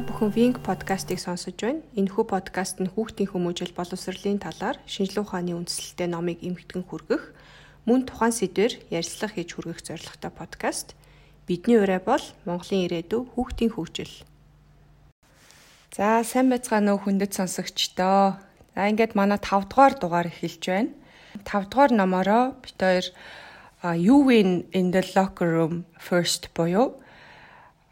Та бүхэн Wing подкастыг сонсож байна. Энэхүү подкаст нь хүүхдийн хүмүүжил боловсролын талаар шинжилгээ ухааны үндэслэлтэй номыг эмгэгдэн хүргэх, мөн тухайн сэдвээр ярилцлага хийж хүргэх зорилготой подкаст. Бидний ураа бол Монголын ирээдүй хүүхдийн хөгжил. За сайн байцгаана уу хүндэт сонсогчдоо. За ингээд манай 5 дугаар дугаар эхэлж байна. 5 дугаар номороо бит хоёр You win in the locker room first буюу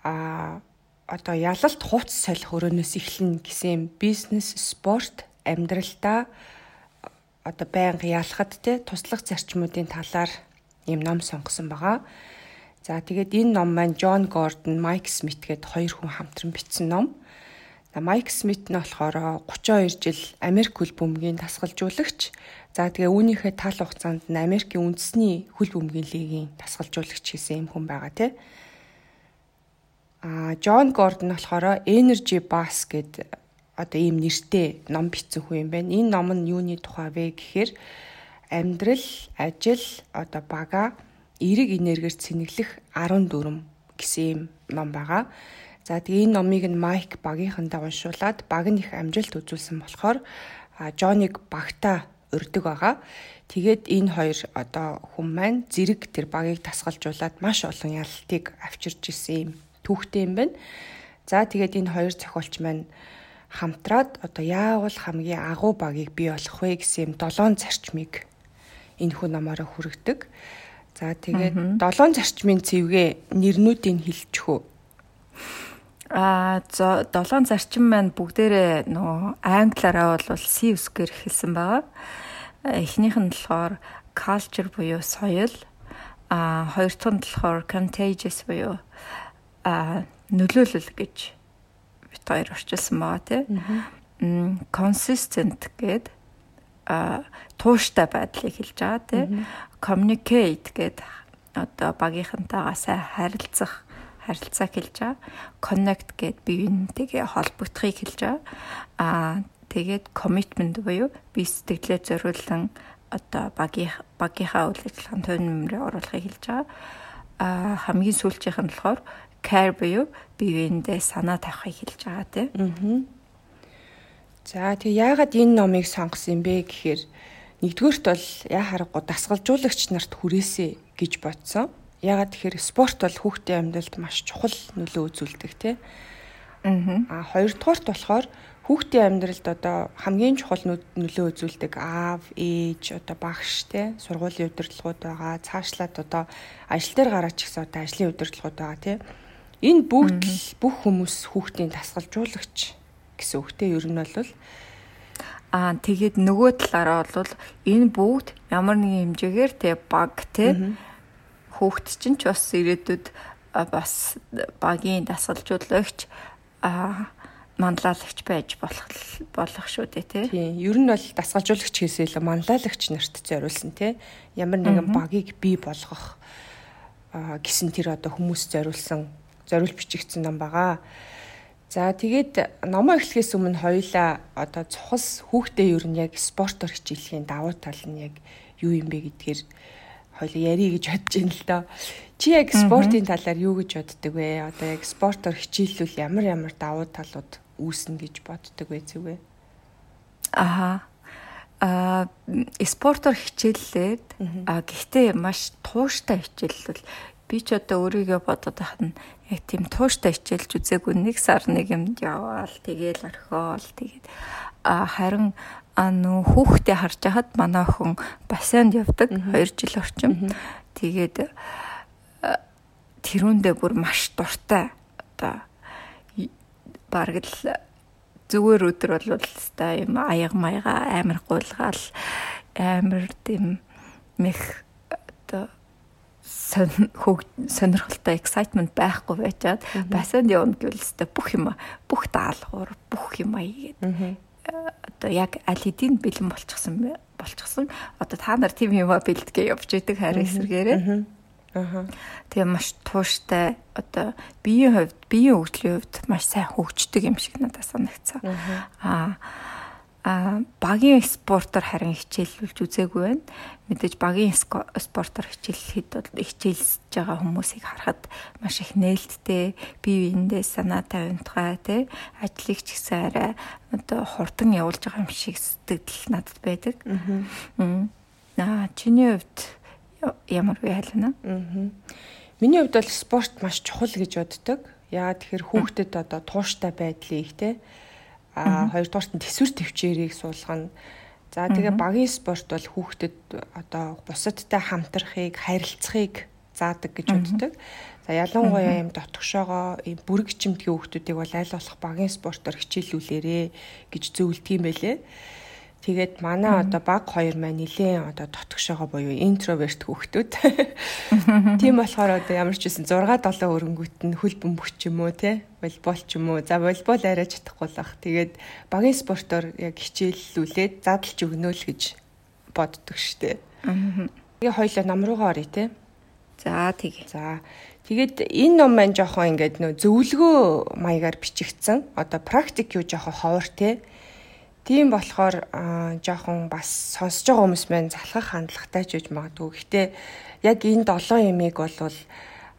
а одоо ялалт хувц солих өрөөнөөс эхэлнэ гэсэн бизнес, спорт, амьдралдаа одоо байнга ялахад те туслах зарчмуудын талаар ийм ном сонгосон байгаа. За тэгээд энэ ном маань Джон Гордон, Майк Смит гээд хоёр хүн хамтран бичсэн ном. За Майк Смит нь болохоор 32 жил Америк хөл бөмбөгийн дасгалжуулагч. За тэгээ үүнийхээ тал хугацаанд нь Америкийн үндэсний хөл бөмбөгийн лигийн дасгалжуулагч гэсэн юм хүн байгаа тийм. А Джон Гордон болохоор Energy Bass гэд одоо ийм нэртэй ном бичсэн хүн юм байна. Энэ ном нь юуны тухай вэ гэхээр амьдрал, ажил, одоо бага, эерэг энергиэр цэнэглэх 14 гэсэн ийм ном байгаа. За тэгээ энэ номыг нь Майк багийнхандаа уншуулад баг нь их амжилт үзүүлсэн болохоор Джоныг багтаа урддаг байгаа. Тэгээд энэ хоёр одоо хүн маань зэрэг тэр багийг тасгалжуулаад маш олон ялалтыг авчирч исэн юм түүхтэй юм байна. За тэгээд энэ хоёр зохиолч маань хамтраад одоо яавал хамгийн агуу багийг бий болгох вэ гэсэн юм долоон зарчмыг энэ хүн намаараа хүргэдэг. За тэгээд долоон зарчмын цэвгээ нэрнүүдийг хэлчих үү? А за долоон зарчим маань бүгдээрээ нөгөө англиараа бол CUS-гэр хэлсэн байгаа. Эхнийх нь болохоор culture буюу соёл, а хоёр дахь нь болохоор contagious буюу нөлөөлөл гэж бит хоёр орчилсан байгаа тий. consistent гэд а тууштай байдлыг хэлж байгаа тий. communicate гэд одоо багийнхантайгаа сайн харилцах харилцааг хэлж байгаа. connect гэд бие биентэйгээ холбогдохыг хэлж байгаа. Аа тэгээд commitment буюу бие сэтгэлээ зориулсан одоо багийн багийнхаа үйл ажиллагаанд төвн нэмрээ оруулахыг хэлж байгаа. Аа хамгийн сүүлчийнх нь болохоор care буюу бие биендээ санаа тавихыг хэлж байгаа тийм. Аа. За тэг яагаад энэ номыг сонгосон юм бэ гэхээр нэгдүгürt бол яа харахгүй дасгалжуулагч нарт хүрээсэй гэж бодсон. Яагаад тэгэхээр спорт бол хүүхдийн амьдралд маш чухал нөлөө үзүүлдэг тийм. Аа. Хоёрдугаарт болохоор хүүхдийн амьдралд одоо хамгийн чухал нөлөө үзүүлдэг аав, ээж, одоо багш те сургуулийн удирдлагууд байгаа. Цаашлаад одоо ажил дээр гараач гэсэн одоо ажлын удирдлагууд байгаа те. Энэ бүгд л бүх хүмүүс хүүхдийн дасгалжуулагч гэсэн үгтэй ер нь бол Аа тэгээд нөгөө талаараа бол энэ бүгд ямар нэгэн хэмжээгээр те баг те хүүхд чинь ч бас ирээдүйд бас багийн дасгалжуулагч аа манлайлагч байж болох болох шүү дээ тий. Тийм. Ер нь бол дасгалжуулагч хийсээ л манлайлагч нарт зориулсан тий. Ямар нэгэн багийг бий болгох гэсэн тэр одоо хүмүүс зориулсан зориулж бичигдсэн ном байгаа. За тэгээд номоо эхлэхээс өмнө хоёлаа одоо цухас хүүхдээ ер нь яг спортоор хичээлхийн давуу тал нь яг юу юм бэ гэдгээр хоёлаа ярих гэж бодож байна л доо. Чи яг спортын талаар юу гэж боддөг вэ? Одоо яг спортоор хичээллүүл ямар ямар давуу талууд үүснэ гэж боддөг вэ зүгвэ? Аха. А спортоор хичээллээд гэхдээ маш тууштай хичээллэл би ч одоо өөрийгөө бодоод байхад нь яг тийм тууштай хичээлж үзээгүй нэг сар нэг юмд яваал тэгээл орхиол тэгээд харин нөө хүүхдээ харж хахад манай охин бассейнд явдаг 2 жил орчим. Тэгээд тэрүүндээ бүр маш дуртай. Одоо бараг л зүгээр өдөр бол та юм аяга маяга амар гуйлгаал амар тийм мэх сонирхолтой excitement байхгүй байжгаад бассейнд явна гэвэл өстой бүх юм бүх даалгавар бүх юм аягээд одоо яг аль хэдийн бэлэн болчихсон болчихсон. Одоо та нар тийм юм бэлдгээ явж идэг харин эсэргээрээ. Тэгээ маш тууштай одоо биеийн хувьд биеийн хөгжлийн хувьд маш сайн хөгждөг юм шиг надад санагцсан. Аа. А багийн спортоор харин хичээлүүлж үзээгүй байна. Мэдээж багийн спортоор хичээллэхэд бол хичээлж байгаа хүмүүсийг харахад маш их нээлттэй, бие биендээ санаа тавимтгай тий ажлыг ч гэсэн арай одоо хурдан явуулж байгаа юм шиг сэтгэл надад байдаг. Аа чиний хувьд ямар вэ халина? Аа. Миний хувьд бол спорт маш чухал гэж боддог. Яа тэгэхээр хүүхдэд одоо тууштай байдлыг тий а хоёрдугаарт нь төсвөр төвчээрийг суулгана. За тэгээ багийн спорт бол хүүхдэд одоо бусадтай хамтрахыг, харилцахыг заадаг гэж боддог. За ялангуяа юм дотгошоогоо юм бүрэг чимтгий хүүхдүүдийг бол аль болох багийн спортоор хичээлүүлээрэ гэж зөвлөдөг юм байлээ. Тэгээд манай одоо баг хоёр маань нилээн одоо дотгошоогоо буюу интроверт хүүхдүүд. Тийм болохоор одоо ямар ч үсэн 6 7 өрөнгөт нь хөл бөмбөг ч юм уу те волейбол ч юм уу. За волейбол арай чадахгүй л ах. Тэгээд багийн спортоор яг хичээллүүлээд задлж өгнө л гэж боддог штэ. Тэгээ хоёлоо нам руугаа оръё те. За тэгээ. За тэгээд энэ ном маань жоохон ингээд нөө зөвлөгөө маягаар бичигдсэн. Одоо практик юу жоохон ховор те Тийм болохоор жоохон бас сонсож байгаа хүмүүс маань залхах хандлагатай ч гэж магадгүй. Гэхдээ яг энэ долоо ямиг бол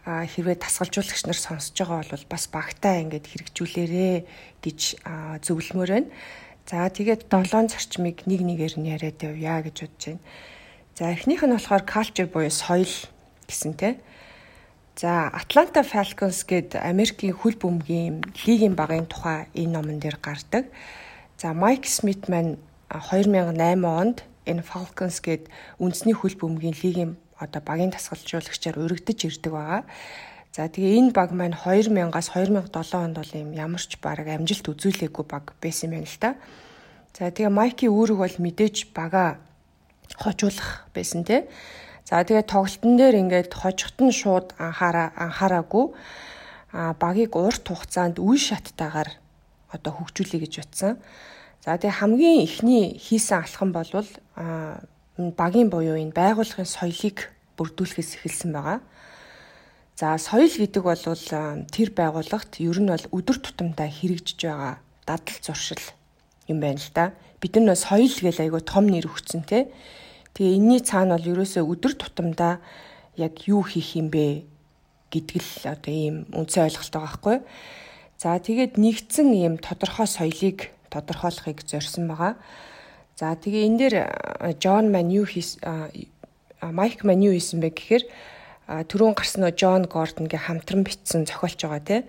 хэрвээ тасгалжуулагч нар сонсож байгаа бол бас багтаа ингээд хэрэгжүүлээрэ гэж зөвлөмөр байна. За тэгээд долоон зарчмыг нэг нэгээр нь яриад явъя гэж бодож байна. За эхнийх нь болохоор culture буюу соёл гэсэн те. За Atlanta Falcons гээд Америкийн хөл бөмбөгийн лигийн багын тухай энэ номон дээр гардаг. За Майк Смит маань 2008 онд энэ Falcons гээд үндэсний хөл бөмбөгийн лигийн одоо багийн тасгалжуулагчаар өргөдөж ирдэг байгаа. За тэгээ энэ баг маань 2000-аас 2007 онд бол юм ямарч баг амжилт үзүүлээгүй баг байсан юм байна л та. За тэгээ Майкийн үүрэг бол мэдээж бага хожуулах байсан тий. За тэгээ тоглолтын дээр ингээд хожихт нь шууд анхаараа анхаараагүй а багийг урт хугацаанд үе шаттайгаар одоо хөгжүүлэе гэж утсан. За тэгээ хамгийн ихний хийсэн алхам бол а багийн буюу энэ байгууллагын соёлыг бүрдүүлэхээс эхэлсэн байгаа. За соёл гэдэг бол тэр байгууллагт ер нь бол өдөр тутамдаа хэрэгжиж байгаа дадал зуршил юм байна л да. Бид нар соёл гэж айгүй том нэр өгсөн те. Тэгээ энэний цаана бол ерөөсөө өдөр тутамдаа яг юу хийх юм бэ гэдэг л одоо ийм үндсэн ойлголт байгаа байхгүй. За тэгээд нэгдсэн ийм тодорхой соёлыг тодорхойлохыг зорьсон байгаа. За тэгээ энэ дээр Джон маань юу хийс Майк маань юу хийсэн бэ гэхээр түрүүн гарсан нөө Джон Гордонгийн хамтран бичсэн зохиолч байгаа тийм.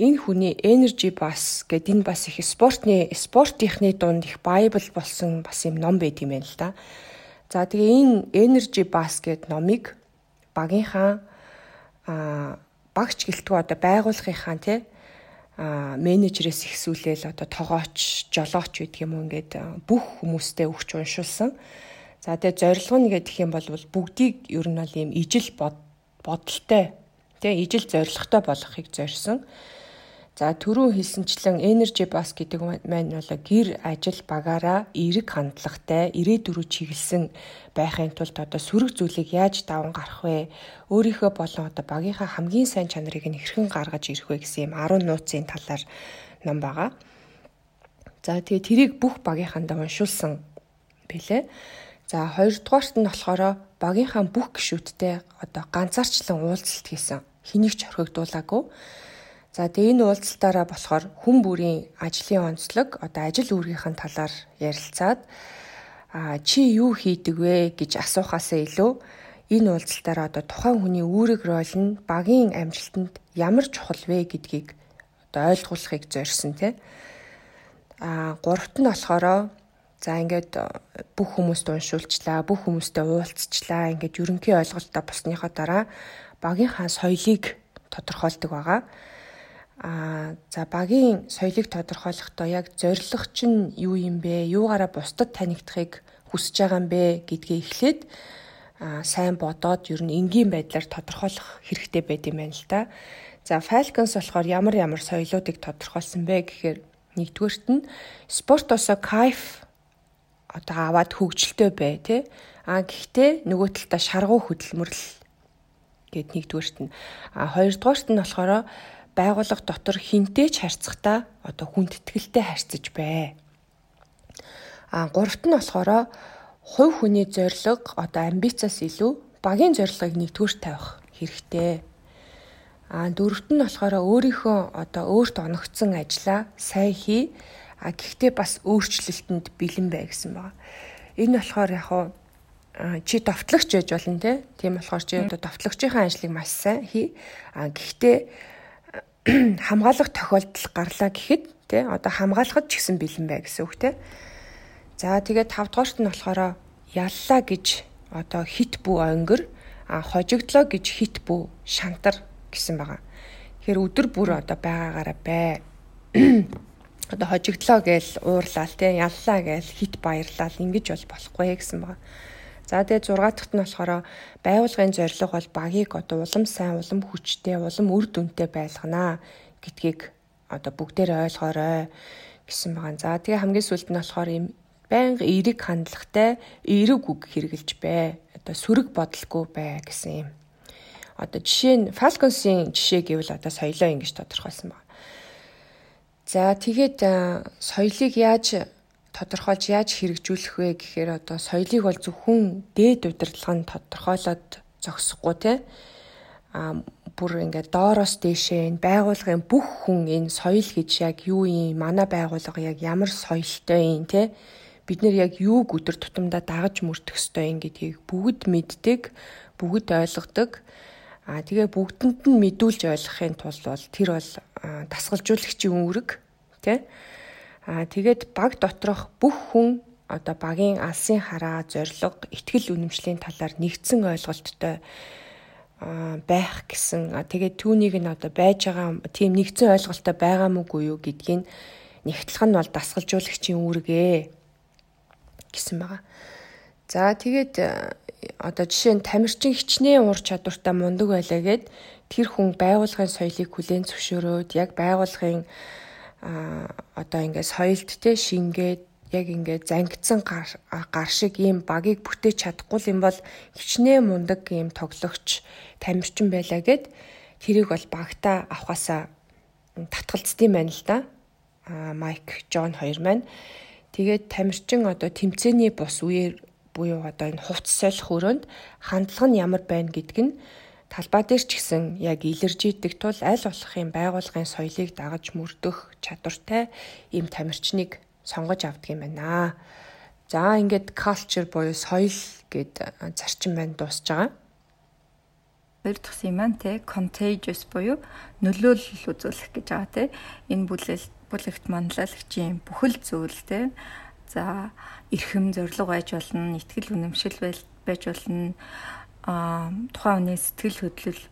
Энэ хүний Energy Bus гэдэг энэ бас их спортны спортынхны дунд их Bible болсон бас юм ном байт юм байна л да. За тэгээ энэ Energy Bus гэдэг номыг багийнхаа а багч гэлтгүү одоо байгууллагынхаа тий менежерээс ихсүүлээл одоо тогооч, жолооч гэдэг юм уу ингээд бүх хүмүүстээ өгч уншуулсан. За тэгээ зорилго нь гэдэг юм бол бүгдийг ер нь бол ийм ижил бодолтой тэгээ ижил зорилготой болгохыг зорьсон. За түрүү хэлсэнчлэн energy bus гэдэг маань бол гэр ажил багаараа эерэг хандлагатай ирээдүрүү чиглэсэн байхын тулд одоо сөрөг зүйлийг яаж даван гарах вэ? Өөрийнхөө болон одоо багийнхаа хамгийн сайн чанарыг нь хэрхэн гаргаж ирэх вэ гэсэн юм 10 нууцын талаар ном байгаа. За тэгээ тэрийг бүх багийнхандаа уншуулсан бэлээ. За хоёрдугаарт нь болохоор багийнхаа бүх гишүүдтэй одоо ганцаарчлан уулзалт хийсэн. Хэнийг ч орхигдуулаагүй За тэгээ энэ уулзалтаараа болохоор хүн бүрийн ажлын онцлог одоо ажил үүргийнхэн талаар ярилцаад а чи юу хийдэг вэ гэж асуухаасаа илүү энэ уулзалтаараа одоо тухайн хүний үүрэг роль нь багийн амжилтанд ямар чухал вэ гэдгийг одоо ойлгуулахыг зорьсон тий. А гуравт нь болохоро за ингээд бүх хүмүүст уншуулчлаа, бүх хүмүүстэй уулзчлаа. Ингээд ерөнхий ойлголтоо босныхоо дараа багийнхаа соёлыг тодорхойлдог байгаа. А за багийн соёлыг тодорхойлохдоо яг зорилго чинь юу юм бэ? Юугаараа бусдад танигдахыг хүсэж байгаа юм бэ гэдгийг эхлээд сайн бодоод ер нь энгийн байдлаар тодорхойлох хэрэгтэй байд юм байна л да. За Falcons болохоор ямар ямар соёлоодыг тодорхойлсон бэ гэхээр нэгдүгээрт нь спортосо кайф одоо аваад хөгжилтэй бай тээ. А гэхдээ нөгөө талдаа шаргуу хөдөлмөрлөл гэд нэгдүгээрт нь. А хоёрдугаарт нь болохоор байгууллага дотор хинтэй ч харьцахдаа одоо хүндэтгэлтэй харьцаж бай. А гуравт нь болохоор хувь хүний зорилго одоо амбицаас илүү багийн зорилгыг нэгдүгээр тавих хэрэгтэй. А дөрөвт нь болохоор өөрийнхөө одоо өөрт оногдсон ажлаа сайн хий. А гэхдээ бас өөрчлөлтөнд бэлэн бай гэсэн байна. Энэ болохоор яг хуу чи товтлогч байж болно те. Тийм болохоор чи одоо товтлогчийн ажлыг маш сайн хий. А гэхдээ хамгаалах тохиолдол гарлаа гэхэд те одоо хамгаалахад ч гэсэн бэлэн бай гэсэн үг те. За тэгээд 5 дугаарт нь болохоор яллаа гэж одоо хит бүү онгор а хожигдлоо гэж хит бүү шантар гэсэн байгаа. Тэгэхээр өдөр бүр одоо байгаагаараа бай. одоо хожигдлоо гээл уурлал те яллаа гээл хит баярлал ингэж бол болохгүй гэсэн байгаа. За тэгээ 6 дахьт нь болохоор байгуулгын зорилго бол багийг одоо улам сайн, улам хүчтэй, улам үр дүнтэй байлгана гэдгийг одоо бүгдээр ойлгоорой гэсэн байгаа. За тэгээ хамгийн сүүлд нь болохоор ийм байнга эерэг хандлагатай эерэг үг хэрэгжилж бай. Одоо сүрэг бодолгүй бай гэсэн юм одоо жишээ нь Falcons-ийн жишээ гэвэл одоо соёлоо ингэж тодорхойлсон байна. За тэгээд соёлыг яаж тодорхойлж яаж хэрэгжүүлэх вэ гэхээр одоо соёлыг бол зөвхөн дээд удирдлагын тодорхойлоод зогсохгүй те. А бүр ингээд доороос дээшээ энэ байгууллагын бүх хүн энэ соёл гэж яг юу юм манай байгууллага яг ямар соёлтой юм те. Бид нэр яг юуг өдөр тутамдаа дагаж мөрдөх ёстой юм гэдгийг бүгд мэддэг бүгд ойлгодог. А тэгээ бүгдэнд нь мэдүүлж ойлгохын тулд бол тэр бол дасгалжуулагчийн үүрэг тий. А тэгээд баг доторх бүх хүн одоо багийн алсын хараа зориг ихтгэл үнэмшлийн талаар нэгдсэн ойлголттой байх гэсэн. Тэгээд түүнийг нь одоо байж байгаа тийм нэгдсэн ойлголттой байгаа мүү юу гэдгийг нэгтлэх нь бол дасгалжуулагчийн үүргээ гэсэн байгаа. За тэгээд одоо жишээ нь тамирчин хичнээн ур чадвартай мундаг байлаа гэд тэр хүн байгууллагын соёлыг хүлээн зөвшөөрөөд яг байгууллагын а одоо ингээд соёлд те шингээд яг ингээд зангидсан гар шиг ийм багийг бүтээж чадахгүй юм бол хичнээн мундаг ийм тоглогч тамирчин байлаа гэд тэрийг бол багтаа авахасаа татгалцдсан байна л да. а Майк Джон хоёр маань тэгээд тамирчин одоо тэмцээний бус үеэр буюу одоо энэ хувц солих өрөөнд хандлага нь ямар байна гэдг нь талбай дээр ч гэсэн яг илэрж идэг тул аль болохын байгуулгын соёлыг дагаж мөрдөх чадвартай ийм тамирчныг сонгож авдаг юм байна. За ингээд culture буюу соёл гэд зарчим байна дуусж байгаа. Хоёр дахь юм маань те contagious буюу нөлөөлөл үзүүлэх гэж байгаа те. Энэ бүлээл бүлэгт манлайлагчийн бүхэл зүйл те За эрхэм зориг байж болно, ихтгэл үнэмшил байж болно. Тухайн хүний сэтгэл хөдлөл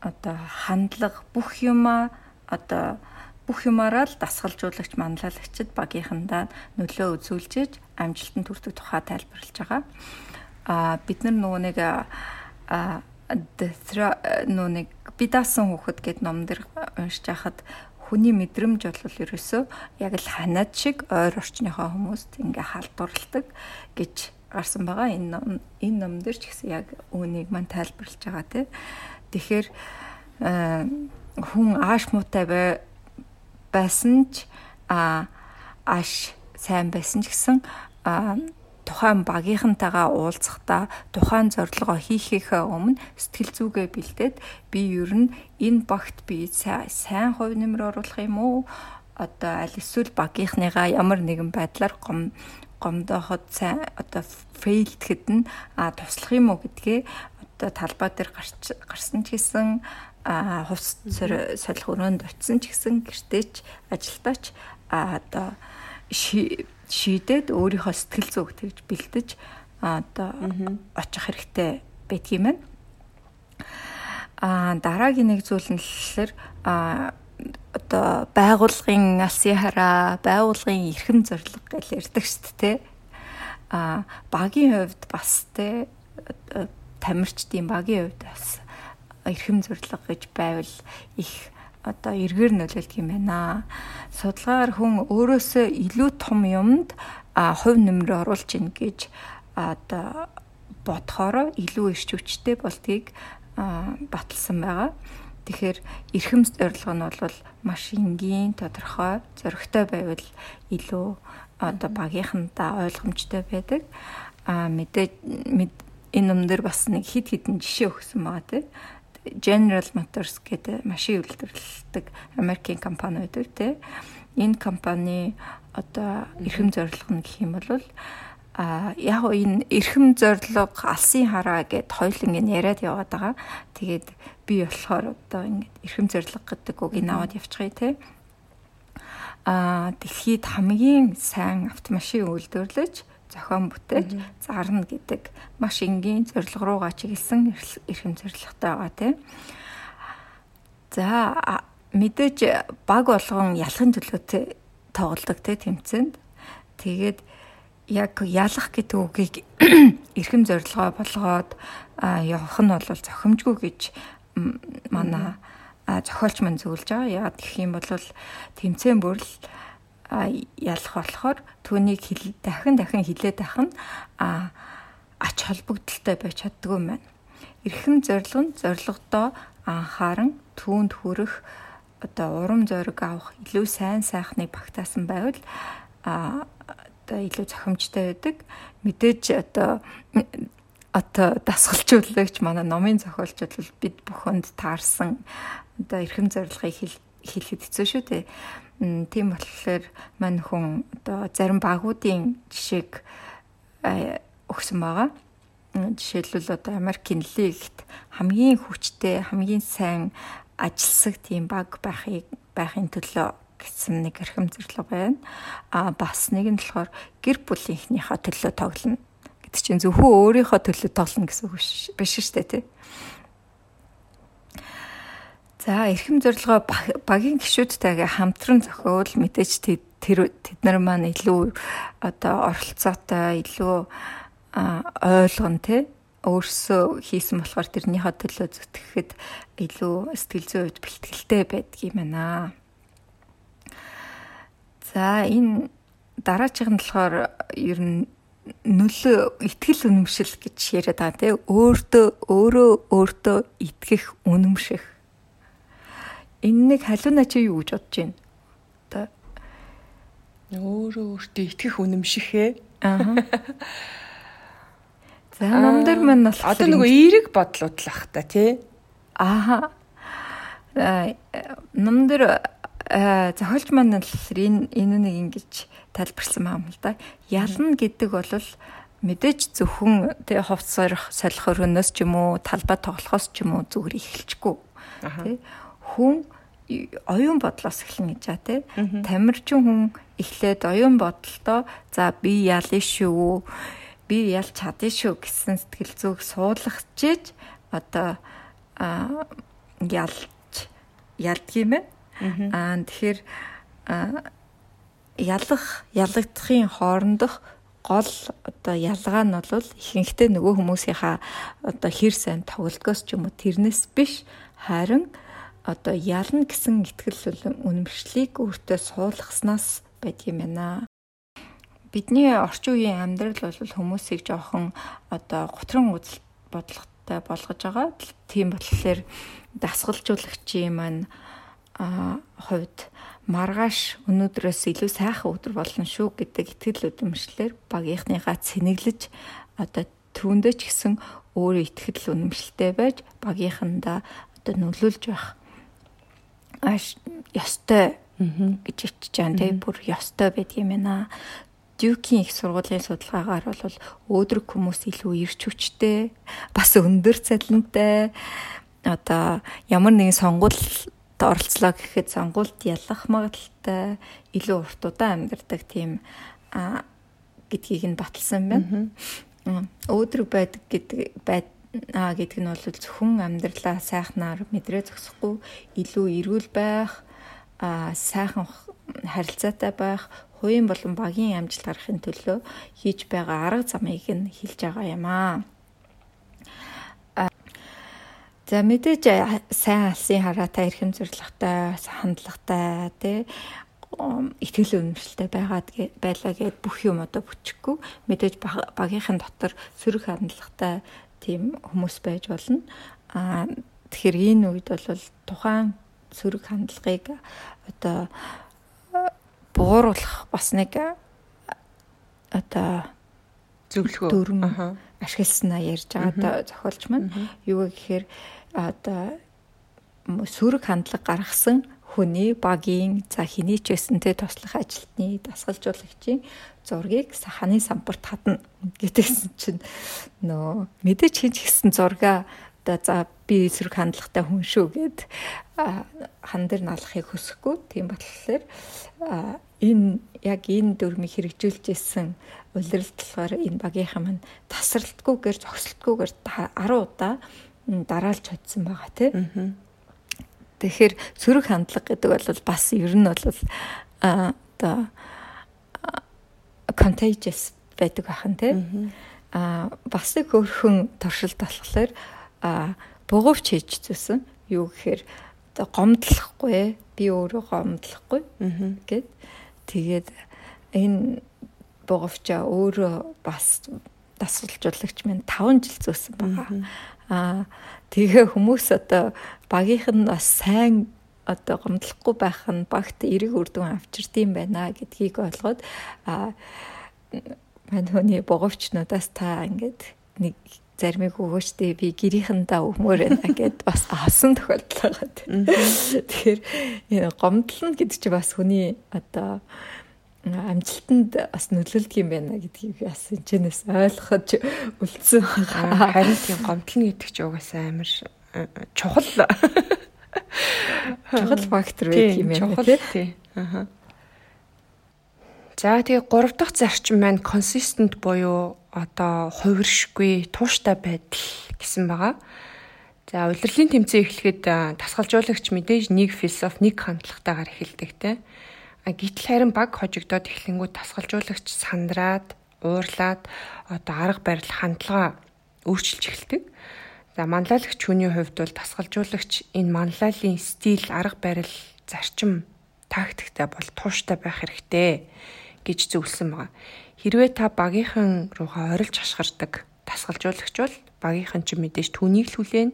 одоо хандлага бүх юма одоо бүх юмараа л дасгалжуулагч манлайлагчд багийнхандаа нөлөө үзүүлж амжилтанд хүрэх тухай тайлбарлаж байгаа. Аа бид нар нөгөө нэг аа нөгөө нэг бидаасан хүүхэд гэд ном дэр уншиж хахад хүний мэдрэмж бол ерөөсөө яг л ханаад шиг ойр орчныхоо хүмүүст ингээ халдварладаг гэж гарсан байгаа. Энэ ном энэ ном дээр ч гэсэн яг үүнийг мань тайлбарлаж байгаа тий. Тэгэхээр хүн ааш муутай байсан ч а ааш сайн байсан ч гэсэн тухайн багийнхантайгаа уулзахдаа тухайн зорилгоо хийхээхээ өмнө сэтгэл зүгээ бэлдээд би ер нь энэ багт би сайн хувь нэмэр оруулах юм уу? Одоо аль эсвэл багийнхныгаа ямар нэгэн байдлаар гом гомдоход сайн одоо фейлдэхэд нь а туслах юм уу гэдгээ одоо талбай дээр гарч гарсан ч гэсэн а хувц солих өрөөнд очисон ч гэсэн гэртээч ажилдаач а одоо шийдээд өөрийнхөө сэтгэл зүг тэгж бэлдэж одоо очих хэрэгтэй байдгийм байна. А дараагийн нэг зүйл нь болохоор а одоо байгуулгын алсын хараа, байгуулгын эрхэм зорилго гэж ярьдаг шүү дээ. А багийн хувьд бас те тамирчдын багийн хувьд бас эрхэм зорилго гэж байвал их одоо эргээр нөлөөлдөг юм байна. Судалгаар хүн өөрөөсөө илүү том юмд хувь нэмрээ оруулж ийн гэж одоо бодохоор илүү ирч хүчтэй болдгийг баталсан байгаа. Тэгэхээр эрхэм зорилго нь бол маш энгийн, тодорхой, зоригтой байвал илүү одоо багийнхандаа ойлгомжтой байдаг. А мэдээ энэ дээр бас нэг хид хідэн жишээ өгсөн байгаа тийм. General Motors гэдэг машин үйлдвэрлэдэг Америкийн компани байдаг тийм. Энэ компани одоо эрхэм зорилго нь гэх юм бол а яг энэ эрхэм зорилго алсын хараа гэд хоёлын ингэ яриад яваад байгаа. Тэгээд би болохоор одоо ингэ эрхэм зорилго гэдэг үгийг аваад явчихъя те. А дэлхийд хамгийн сайн автомашин үйлдвэрлэж зохион бүтээж зарна гэдэг маш энгийн зорилго руугаа чиглэсэн эрхэм зорилготой байгаа тийм. За мэдээж баг болгон ялахын төлөөтэй тоглодог те тэмцээнд. Тэгээд яг ялах гэдэг үгийг эрхэм зорилгоо болгоод явах нь бол зохимжгүй гэж манай зохиолч мань зөвлөж байгаа. Яг гэх юм бол тэмцээн бүрл ялах болохоор түүнийг дахин дахин хилээд байх нь ач холбогдолтой байж чаддгүй юм байна. Эрхэм зорилго нь зорилгодоо анхааран түүнд хүрэх одоо урам зориг авах илүү сайн сайхныг багтаасан байвал а одоо илүү зохимжтой байдаг. Мэдээж одоо одоо дасгалжуулагч манай номын зохиолчд бол бид бүхэнд таарсан одоо эрхэм зорилгыг хэлэхэд хэцүү шүү дээ. Тийм болохоор мань хүн одоо зарим багуудын жишээг өгсөн байгаа. Жишээлбэл одоо Америкийн лигт хамгийн хүчтэй, хамгийн сайн ажилсаг тийм баг байхыг байхын төлөө гэсэн нэг эрхэм зорилго байна. А бас нэг нь болохоор гэр бүлийнхнийхээ төлөө тоглоно гэдэг чинь зөвхөн өөрийнхөө төлөө тоглоно гэсэн үг биш шүү дээ тий. За эрхэм зорилгоо багийн гишүүдтэйгээ хамтран зохиол мэдээж тэр тэд нар маань илүү одоо оролцоотой илүү ойлгон тэ өөрсөө хийсэн болохоор тэрнийхээ төлөө зүтгэхэд илүү сэтгэл зүйн үед бэлтгэлтэй байдаг юм байна. За энэ дараачих нь болохоор ер нь нөлөө итгэл үнэмшил гэж яриад байгаа тийм өөртөө өөрөө өөртөө итгэх үнэмших Энэ нэг халуунаа чи юу гэж бодож байна? Одоо өөрөө өөртөө итгэх үнэмшихээ. Аа. За номдэр мань бол одоо нөгөө эерэг бодлууд л ах та тий. Аа. Номдэр зохиолч маань л энэ энэ нэг ингэж тайлбарсан юм л да. Ялна гэдэг бол мэдээж зөвхөн тий хувц сорих солих өрөөнөөс ч юм уу талбай тоглохоос ч юм уу зүгээр эхэлчихгүй. Тий хүн оюун бодлоос эхлэн гэж байгаа тий. Тамирчин хүн эхлээд оюун бодолтой за би ялна шүү. Би ялж чадна шүү гэсэн сэтгэл зүг суулгачиж одоо ялж ялдгийм ээ. Аа тэгэхээр ялах ялагдахын хоорондох гол одоо ялгаа нь бол ихэнхдээ нөгөө хүмүүсийнхаа одоо хэр сайн тоглолтгоос ч юм уу тэрнээс биш харин одоо ялна гэсэн итгэл үнэмшлийг өөртөө суулгаснаас байд юм байна. Бидний орчин үеийн амьдрал бол хүмүүсийг жоохон одоо гутран үзэл бодлоготой болгож байгаа. Тийм болохоор дасгалжуулагчийн маань хувьд. Маргааш өнөөдрөөс илүү сайхан өдөр болно шүү гэдэг итгэл үнэмшлэр багийнхныгаа цэнэглэж одоо түүндээ ч гэсэн өөрөө итгэл үнэмшилтэй байж багийнхандаа одоо нөлөөлж байх. Ёстой гэж ичж байгаа тийм бүр ёстой байдаг юм байна. Дюкийн их сургуулийн судалгаагаар бол өөдрөг хүмүүс илүү ирч хүчтэй, бас өндөр цалинтай. Одоо ямар нэгэн сонгуульд оролцлоо гэхэд сонгуульд ялах магадaltaй илүү урт удаан амьдардаг тийм а гэдгийг нь баталсан байна. Өөдрөг байдаг гэдэг аа гэдэг нь бол зөвхөн амьдралаа сайхнаар мэдрээ зогсохгүй илүү эрүүл байх аа сайхан харилцаатай байх хувийн болон багийн амжилт гарахын төлөө хийж байгаа арга замыг нь хэлж байгаа юм аа. За мэдээж сайн алсын хараатай эрхэм зоригтой хандлагатай тий итгэл үнэмшилтэй байгаад байлаа гэд бүх юм одоо бүчихгүй мэдээж багийнхан дотор сөрөг хандлагатай тийм хүмүүс байж болно. Аа тэгэхээр энэ үед бол тухайн сөрөг хандлагыг одоо бууруулах бас нэг одоо зөвлөгөө. дүрм ашигласнаа ярьж байгаа зохиолч маань. Юу гэхээр одоо сөрөг хандлага гаргасан хүний багийн за хэний ч гэсэнтэй туслах ажилтны дасгалжуулагчийн зургийг саханы самбарт хадна гэдэгсэн чинь нөө мэдээч хин ч гэсэн зурга одоо за би эсрэг хандлагатай хүн шүү гэд хан дээр налахыг хүсэхгүй. Тийм болохоор энэ яг энэ дүрмийг хэрэгжүүлж исэн улиралд болохоор энэ багийнхан маань тасралтгүйгээр зогсолтгүйгээр 10 удаа дараалж чадсан байгаа тийм Тэгэхээр сөрөг хандлага гэдэг бол бас ер нь бол одоо contagious байдаг ахын тийм а бас нэг хөрхөн туршилт болохоор а бугуувч хийж зүсэн юу гэхээр одоо гомдлохгүй би өөрөө гомдлохгүй гэд. Тэгээд энэ бугуувчаа өөрөө бас дасгалжуулагч минь 5 жил зөөсөн байгаа. Аа тэгээ хүмүүс одоо багийнх нь бас сайн одоо гомдлохгүй байх нь багт эрэг үрдүн авчирдсан байна гэдгийг ойлгоод а мань хүний боговчнуудаас та ингээд нэг заримыг өгөөчтэй би гэрийнхэндээ өгмөр байна гэд бас авсан тохиолдол байгаа. Тэгэхээр гомдлно гэдэг чинь бас хүний одоо амжилтанд бас нөлөөлдөг юм байна гэдгийг бас энэчнээс ойлгоход үлдсэн байгаа. Харин тийм гомдлно гэдэг чинь угаасаа амар чухал чухал фактор байдаг юм байна тий. Аа. За тэгээ 3 дахь зарчим маань consistent буюу одоо хувиршгүй тууштай байдал гэсэн байгаа. За удирдлагын тэмцээн эхлэхэд тасгалжуулагч мэдээж нэг философи нэг хандлагатайгаар эхэлдэг те. А гítэл харин баг хожигдоод эхлэнгүүт тасгалжуулагч сандраад, уурлаад одоо арга барил хандлага өөрчилж эхэлдэг. За манлайлагч хүний хувьд бол тасгалжуулагч энэ манлайлалын стил, арга барил, зарчим, тактиктай бол тууштай байх хэрэгтэй гэж зөвлөсөн байгаа. Хэрвээ та багийнхан руугаа орилж хашгирдаг тасгалжуулагч бол багийнхан ч мэдээж түүнийг л хүлээн.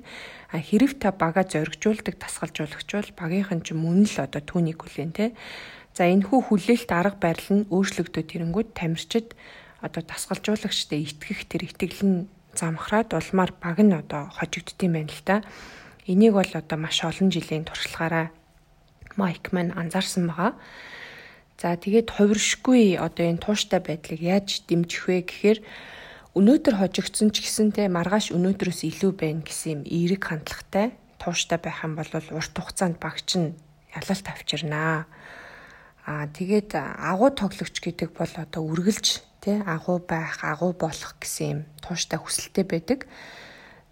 А хэрв та бага зоригжуулдаг тасгалжуулагч бол багийнхан ч мөн л одоо түүнийг хүлээн те. За энэ хүү хүлээлт арга барил нь өөрчлөгдөд тэрэнгүүд тамирчид одоо тасгалжуулагчтай итгэх тэр итгэл нь замхраад улмаар баг нь одоо хожигддсан байна л да. Энийг бол одоо маш олон жилийн туршлагаараа Майк маань анзаарсан байгаа. За тэгээд хувиршгүй одоо энэ тууштай байдлыг яаж дэмжих вэ гэхээр өнөөдөр хожигдсон ч гэсэнтэй маргааш өнөөдрөөс илүү байна гэсэн юм эерэг хандлагатай тууштай байх юм бол урт хугацаанд багч нь ялалт авчирнаа. Аа тэгээд агуу тоглогч гэдэг бол одоо үргэлж тий агуу байх, агуу болох гэсэн юм тууштай хүсэлтэй байдаг.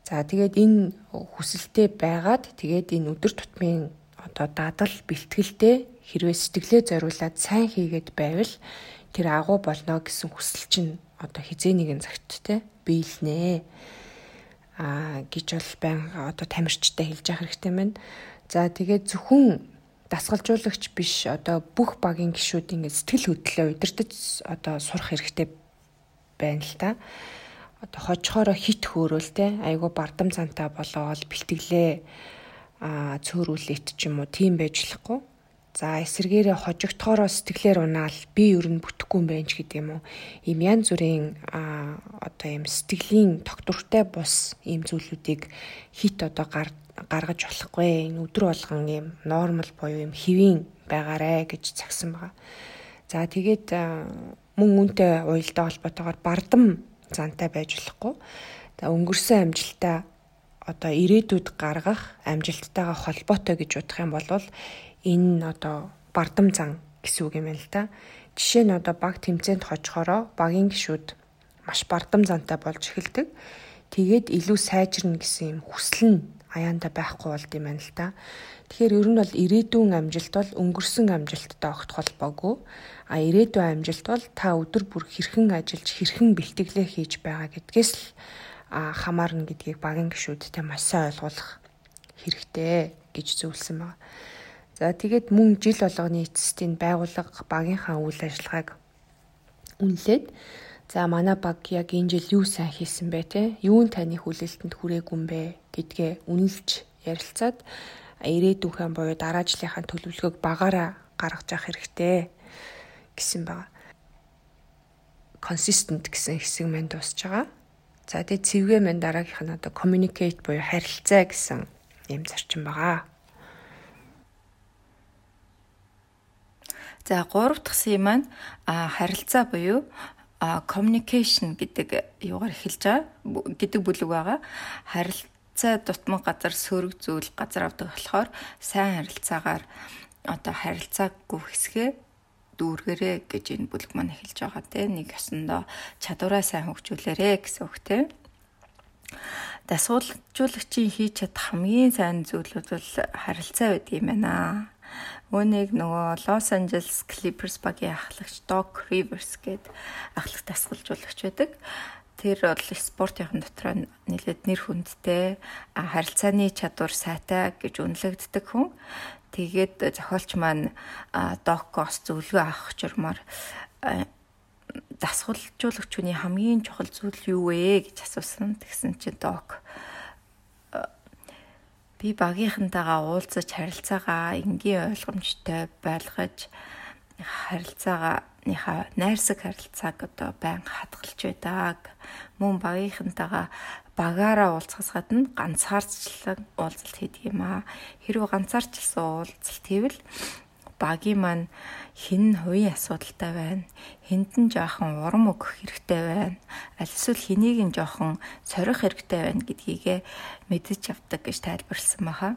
За тэгээд энэ хүсэлтэй байгаад тэгээд энэ өдөр тутмын одоо дадал бэлтгэлтэй хэрвээ сэтгэлээ зориулаад сайн хийгээд байвал тэр агуу болно гэсэн хүсэл чинь одоо хизээ нэгэн цагт те биелнэ а гэж бол байн одоо тамирчтай хэлж явах хэрэгтэй байна. За тэгээд зөвхөн дасгалжуулагч биш одоо бүх багийн гишүүд ингээд сэтгэл хөдлөлөө удирдах одоо сурах хэрэгтэй байна л та. Одоо хожихороо хит хөөрөөл те айгу бардам цантаа болоод бэлтгэлээ а цөөрүүлээд ч юм уу тийм байж болохгүй. За эсэргээрээ хожигдохороо сэтгэлээр унаал би ер нь бүтэхгүй юм байна ч гэдэг юм уу. Ийм янз бүрийн а одоо ийм сэтгэлийн тогтвортой бус ийм зүйлүүдийг хит одоо гаргаж болохгүй. Энэ өдөр болгон ийм нормал буюу ийм хэвийн байгаарэ гэж цагсан байгаа. За тэгээд мөн үнтэй уялдаа холбоотойгоор бардам зантай байж болохгүй. За өнгөрсөн амжилтаа одоо ирээдүйд гаргах амжилттайгаа холбоотой гэж бодох юм бол энэ одоо бардам зан гэсэн үг юм байна л да. Жишээ нь одоо баг тэмцээнд хожихороо багийн гişүүд маш бардам зантай болж эхэлдэг. Тэгээд илүү сайжирна гэсэн юм хүсэл нь аяанда байхгүй болд юм байна л да. Тэгэхээр ер нь бол ирээдүйн амжилт бол өнгөрсөн амжилттай огт холбоогүй. А ирээдүйн амжилт бол та өдөр бүр хэрхэн ажиллаж хэрхэн бэлтгэлээ хийж байгаа гэдгээс л хамаарна гэдгийг багийн гишүүдтэй маш сайн ойлгуулах хэрэгтэй гэж зөвлөсөн байна. За тэгээд мөн жил болгоны эцэстийн байгууллага багийнхаа үйл ажиллагааг үнэлээд за манай баг яг энэ жил юу сайн хийсэн бэ те юун таны хүлээлтэнд хүрээгүй юм бэ гэдгээ үнэлж ярилцаад ирээдүйнхэн буюу дараа жилийнхаа төлөвлөгөөг багаараа гаргаж явах хэрэгтэй гэсэн байна. consistent гэсэн хэсэг мань дуусж байгаа. За тэгээ цэвгээ мань дараагийнх нь одоо communicate буюу харилцаа гэсэн юм зарчим байгаа. За гурав дахь сий маань харилцаа буюу communication гэдэг юугаар эхэлж байгаа гэдэг бүлэг байгаа. Харилцаа дутмаг газар сөрөг зүйл газар авдаг болохоор сайн харилцаагаар одоо харилцаагүй хэсгээ дүүргэрээ гэж энэ бүлэг маань эхэлж байгаа те нэг ёсондоо чадвараа сайн хөгжүүлээрэ гэсэн үг те дасгуулжуулагчийн хийж чадах хамгийн сайн зүйлүүд бол харилцаа байдаг юм байна. Үүнийг нөгөө Los Angeles Clippers багийн ахлагч Doc Rivers гээд ахлах дасгалжуулагч байдаг. Тэр бол спортын дотор нэлээд нэр хүндтэй харилцааны чадвар сайтай гэж үнэлэгддэг хүн. Тэгээд зохиолч маань докос зөвлөгөө авах журмаар дасгалжуулагч хүний хамгийн чухал зүйл юу вэ гэж асуусан. Тэгсэн чинь док би багийнхантайгаа уулзаж харилцаагаа энгийн ойлгомжтой байлгаж харилцаагааныхаа найрсаг харилцааг одоо байнга хадгалж байдаг. Мөн багийнхантайгаа багаараа уулзахаас гадна ганцаарчлан уулзалт хийдэг юм аа. Хэрвээ ганцаарчлсан уулзалт хийвэл багийн маань хин хувийн асуудалтай байна. Хэнд нь жоохон урам өгөх хэрэгтэй байна. Аль эсвэл хэнийг нь жоохон сорих хэрэгтэй байна гэдгийгэ мэдэж авдаг гэж тайлбарлсан баха.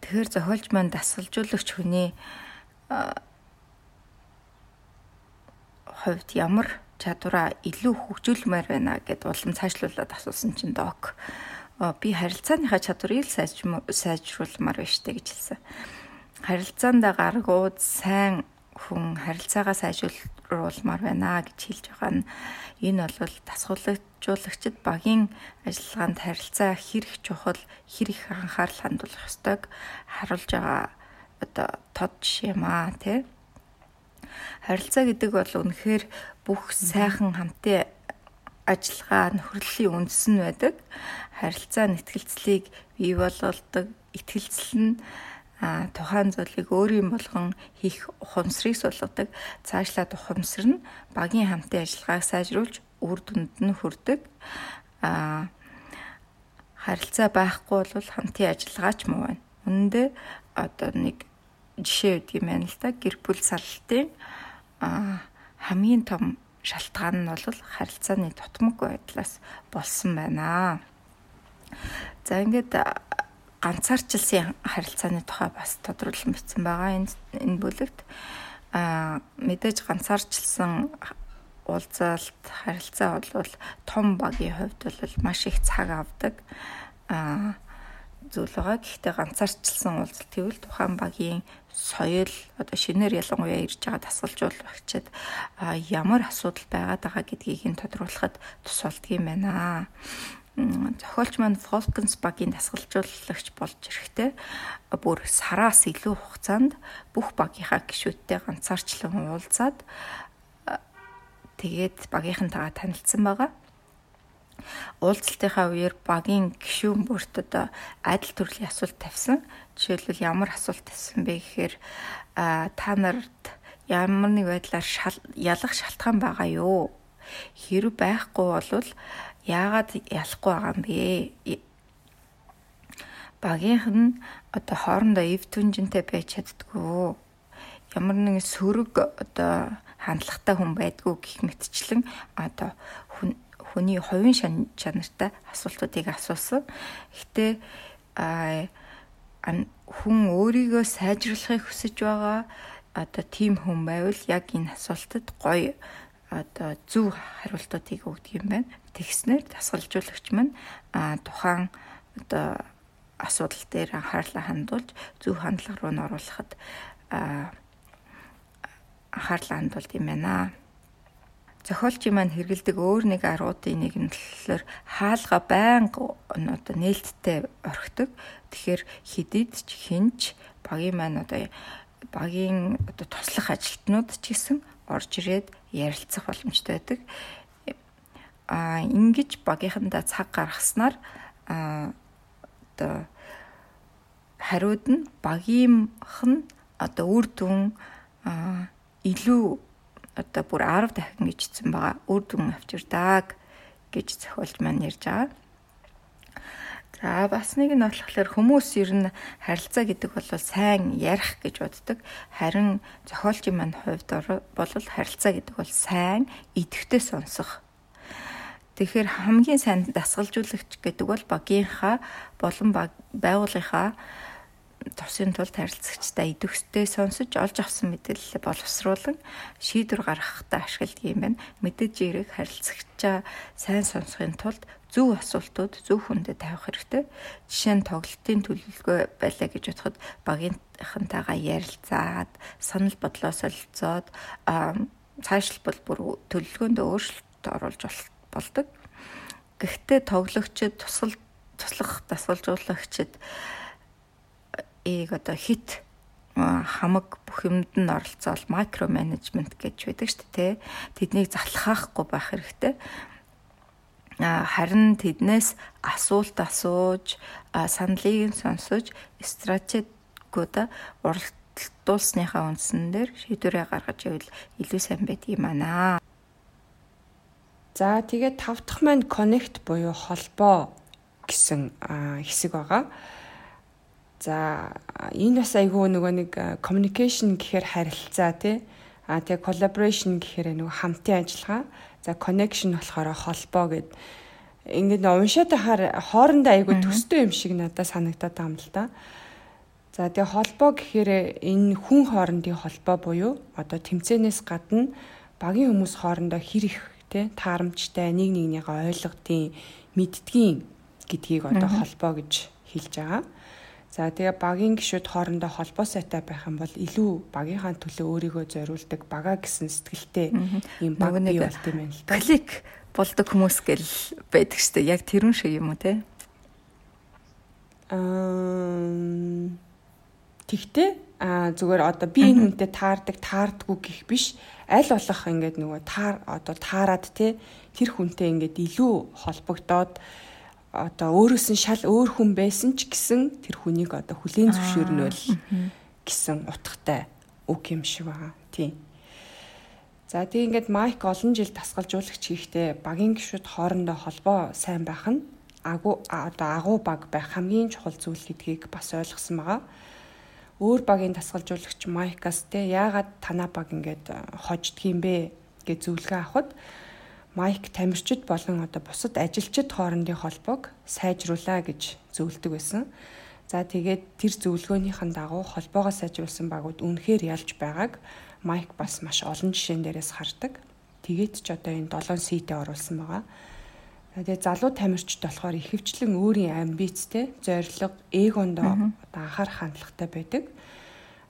Тэгэхээр зохиолч маань дасгалжуулагч хүний хувьд ямар чадвараа илүү хөгжүүлмээр байна гэд улам цаашлуулад асуусан чинь док би харилцааныхаа чадварыг сайжруулмаар байна штэ гэж хэлсэн. Харилцаанд гаргууд сайн хүн харилцаагаа сайжруулмаар байна гэж хэлж байгаа нь энэ бол тасгуулагжуулагчид багийн ажиллагаанд харилцаа хэрэг чухал хэрэг анхаарал хандуулах ёстойг харуулж байгаа одоо тод жишээ юм аа тий Харилцаа гэдэг бол үнэхээр бүх сайхан хамтын ажиллагаа нөхрөлийн үндэс нь байдаг. Харилцаа нэтгэлцлийг бий болгодог, итгэлцэл нь а тухайн зүйлийг өөрийн болгон хийх ухамсарыг сулгадаг цаашлаад ухамсар нь багийн хамтын ажиллагааг сайжруулж үр дүнд нь хүрдэг а харилцаа байхгүй бол хамтын ажиллагаач муу байна. Үнэндээ одоо нэг жишээ өгд юм байна л да. Гэр бүл саллтын хамгийн том шалтгаан нь бол харилцааны тутамгүй байдлаас болсон байна. За ингээд ганцаарчлсан харилцааны тухай бас тодруулан бичсэн байгаа энэ энэ бүлэгт а мэдээж ганцаарчлсан уулзалт харилцаа бол том багийн хувьд бол маш их цаг авдаг а зүйл байгаа. Гэхдээ ганцаарчлсан уулзалт гэвэл тухайн багийн соёл одоо шинээр ялангуяа ирж байгаа тасгалжуулагчид ямар асуудал байгаад байгаа гэдгийг нь тодруулахад тус болдго юм байна. Зохиолч маань багийн дасгалжуулагч болж ирэхдээ бүр сараас илүү хугацаанд бүх багийнхаа гишүүдтэй ганцаарчлан уулзаад тэгээд багийнхантайгаа танилцсан байгаа уулзалтынхаа үеэр багийн гишүүн бүрт одоо адил төрлийн асуулт тавьсан. Жишээлбэл ямар асуулт тавьсан бэ гэхээр та нарт ямар нэг байдлаар ялах шалтгаан байгаа юу? Хэрэг байхгүй бол яагаад ялахгүй байгаа юм бэ? Багийнх нь одоо хоорондоо эв түнжинтэй байж чаддгүй. Ямар нэгэн сөрөг одоо хандлагатай хүн байдгүй гэх мэтчлэн одоо хүн хүний хувийн чанартай асуултуудыг асуусан. Гэтэ хүн өөрийгөө сайжруулахыг хүсэж байгаа одоо тийм хүн байвал яг энэ асуултад гоё одоо зөв хариултуудыг өгдөг юм байна. Тэгснээр дасгалжуулагч маань тухайн одоо асуудал дээр анхаарлаа хандуулж зөв хандлага руу н оруулахад анхаарлаа хандуулд юм байна зохиолчийн маань хэрэгэлдэг өөр нэг аргуудын нэг нь болохоор хаалга байнга одоо нээлттэй орхидог. Тэгэхээр хидид ч хинч багийн маань одоо багийн одоо туслах ажилтнууд ч гэсэн орж ирээд ярилцах боломжтой байдаг. А ингэж багийнхандаа цаг гаргаснаар а одоо хариуд нь багийнх нь одоо үр дүн илүү одоо бүр 10 дахин гэж хэлсэн байгаа. Үр дүн авчирдаг гэж зохиолч маань ярьж байгаа. За бас нэг нь болохоор хүмүүс ер нь харилцаа гэдэг бол сайн ярих гэж боддог. Харин зохиолчийн маань хувьд бол харилцаа гэдэг бол сайн идэвхтэй сонсох. Тэгэхээр хамгийн сайн дасгалжуулагч гэдэг бол багийнхаа болон байгууллагынхаа тусын тулд харилцагчтай идэвхтэй сонсож олж авсан мэдээлэл боловсруулан шийдвэр гаргахад ашигладаг юм байна. Мэдээж эрэг харилцагчаа сайн сонсохын тулд зөв асуултууд зөв хүндэд тавих хэрэгтэй. Жишээ нь тоглолтын төлөвлөгөө байлаа гэж бодоход багийнхантайгаа ярилцаад санал бодлоо солилцоод цаашлбал бүр төлөвлөгөөнд өөрчлөлт оруулж болдог. Гэхдээ тоглогчид тусал туслах дасгалжуулагчид ийг одоо хит хамаг бүх юмд нь оролцоол макро менежмент гэж байдаг шүү дээ. Тэднийг затлахаахгүй байх хэрэгтэй. Харин тэднээс асуулт асууж, саналыг сонсож, стратегиудаа уралдуулсныхаа үндсэн дээр шийдвэрээ гаргаж ивэл илүү сайн байдгийг манаа. За тэгээд тав дахь маань connect буюу холбоо гэсэн хэсэг байгаа. За энэ бас айгүй нөгөө нэг communication гэхээр харилцаа тий. А тэгээ collaboration гэхээр нөгөө хамтын ажиллагаа. За connection болохоор холбоо гэд ингээд уншаад хаар хоорондоо айгүй төстэй юм шиг надад санагдаад байгаа юм л да. За тэгээ холбоо гэхээр энэ хүн хоорондын холбоо буюу одоо тэмцээнээс гадна багийн хүмүүс хоорондоо хэр их тий таарамжтай нэг нэгнийгээ ойлгодгийн мэддгийн гэдгийг одоо холбоо гэж хэлж байгаа. За тэгээ багийн гишүүд хоорондоо холбоо сайтай байх юм бол илүү багийнхаа төлөө өөрийгөө зориулдаг бага гэсэн сэтгэлтэй юм баг бий болт юм байна л да. Клик болдог хүмүүс гэл байдаг штэ. Яг тэрүүн шиг юм уу те? Аа Тэгтээ а зүгээр одоо би энэ хүнтэй таардаг таардгүй гих биш аль болох ингээд нөгөө таар одоо таарад те тэр хүнтэй ингээд илүү холбогдоод одоо өөрөөс нь шал өөр хүн байсан ч гэсэн тэр хүнийг одоо хүлийн зөвшөөрнөл гэсэн утгатай үг юм шиг байгаа. Тийм. За тийм ингээд майк олон жил тасгалжуулагч хийхдээ багийн гишүүд хоорондоо холбоо сайн байх нь агуу одоо агуу баг байх хамгийн чухал зүйл гэдгийг бас ойлгосон байгаа. Өөр багийн тасгалжуулагч майкас те яагаад танаа баг ингээд хождгийм бэ гэж зөвлөгөө авахд Майк тамирчид болон одоо бусад ажилчид хоорондын холбоог сайжруулаа гэж зөвлөдөг байсан. За тэгээд тэр зөвлөгөөнийхэн дагуу холбоогоо сайжруулсан багууд үнэхээр ялж байгааг Майк бас маш олон жишээн дээрээс хардаг. Тэгээд ч одоо энэ 7 ситэ оруулсан байгаа. Тэгээд залуу тамирчид болохоор ихэвчлэн өөрийн амбицтэй, зориг, эгондоо одоо анхаарах хандлагатай байдаг.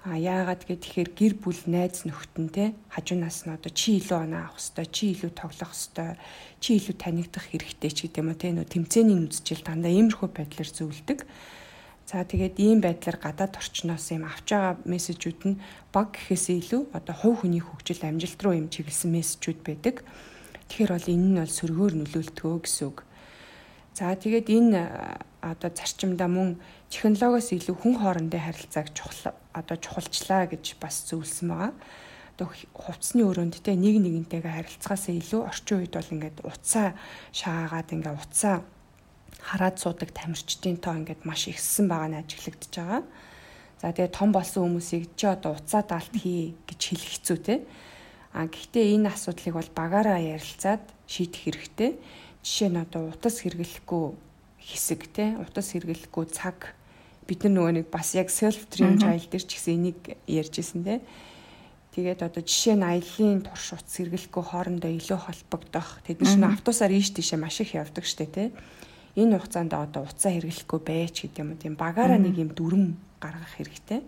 А яагаад гэхээр гэр бүл найз нөхдөн те хажуунаас нь одоо чи илүү оноо авах хэвээр чи илүү тоглох хэвээр чи илүү танигдах хэрэгтэй ч гэдэг юм уу те нөө тэмцээний үзэл дандаа иймэрхүү байдлаар зөвлөдөг. За тэгээд ийм байдлаар гадаад орчноос юм авч байгаа мессежүүд нь баг гэхээс илүү одоо хувь хүний хөгжил амжилт руу юм чиглэсэн мессежүүд байдаг. Тэгэхээр бол энэ нь бол сөргөөр нөлөөлтгөө гэсэн үг. За тэгээд энэ одоо зарчимдаа мөн технологиос илүү хүн хоорондын харилцааг одоо чухалчлаа гэж бас зөвлөсөн байгаа. Одоо хувцсны өрөөнд те нэг нэгнтэйгээ харилцаасаа илүү орчин үед бол ингээд уцаа шаагаад ингээд уцаа хараад суудаг тамирчдын тоо ингээд маш ихссэн байгаа нь ажиглагдчихж байгаа. За тэгээ том болсон хүмүүсийг чи одоо уцаа даалт хий гэж хэлэх хэцүү те. А гэхдээ энэ асуудлыг бол багаараа ярилцаад шийдэх хэрэгтэй. Жишээ нь одоо утас хэрэглэхгүй хэсэг те утас хэрэглэхгүй цаг бид нар нөгөө нэг бас яг self dream child дээр ч гэсэн энийг ярьж исэн те. Тэгээд одоо жишээ нь аялын турш утас сэргэлэхгүй хоорондоо илүү холбогдох. Тэд нар автобусаар ийш тийшээ маш их явдаг штэ те. Энэ хугацаанд одоо уцаа хэрэглэхгүй байж гэдэг юм уу тийм багаараа нэг юм дүрм гаргах хэрэгтэй.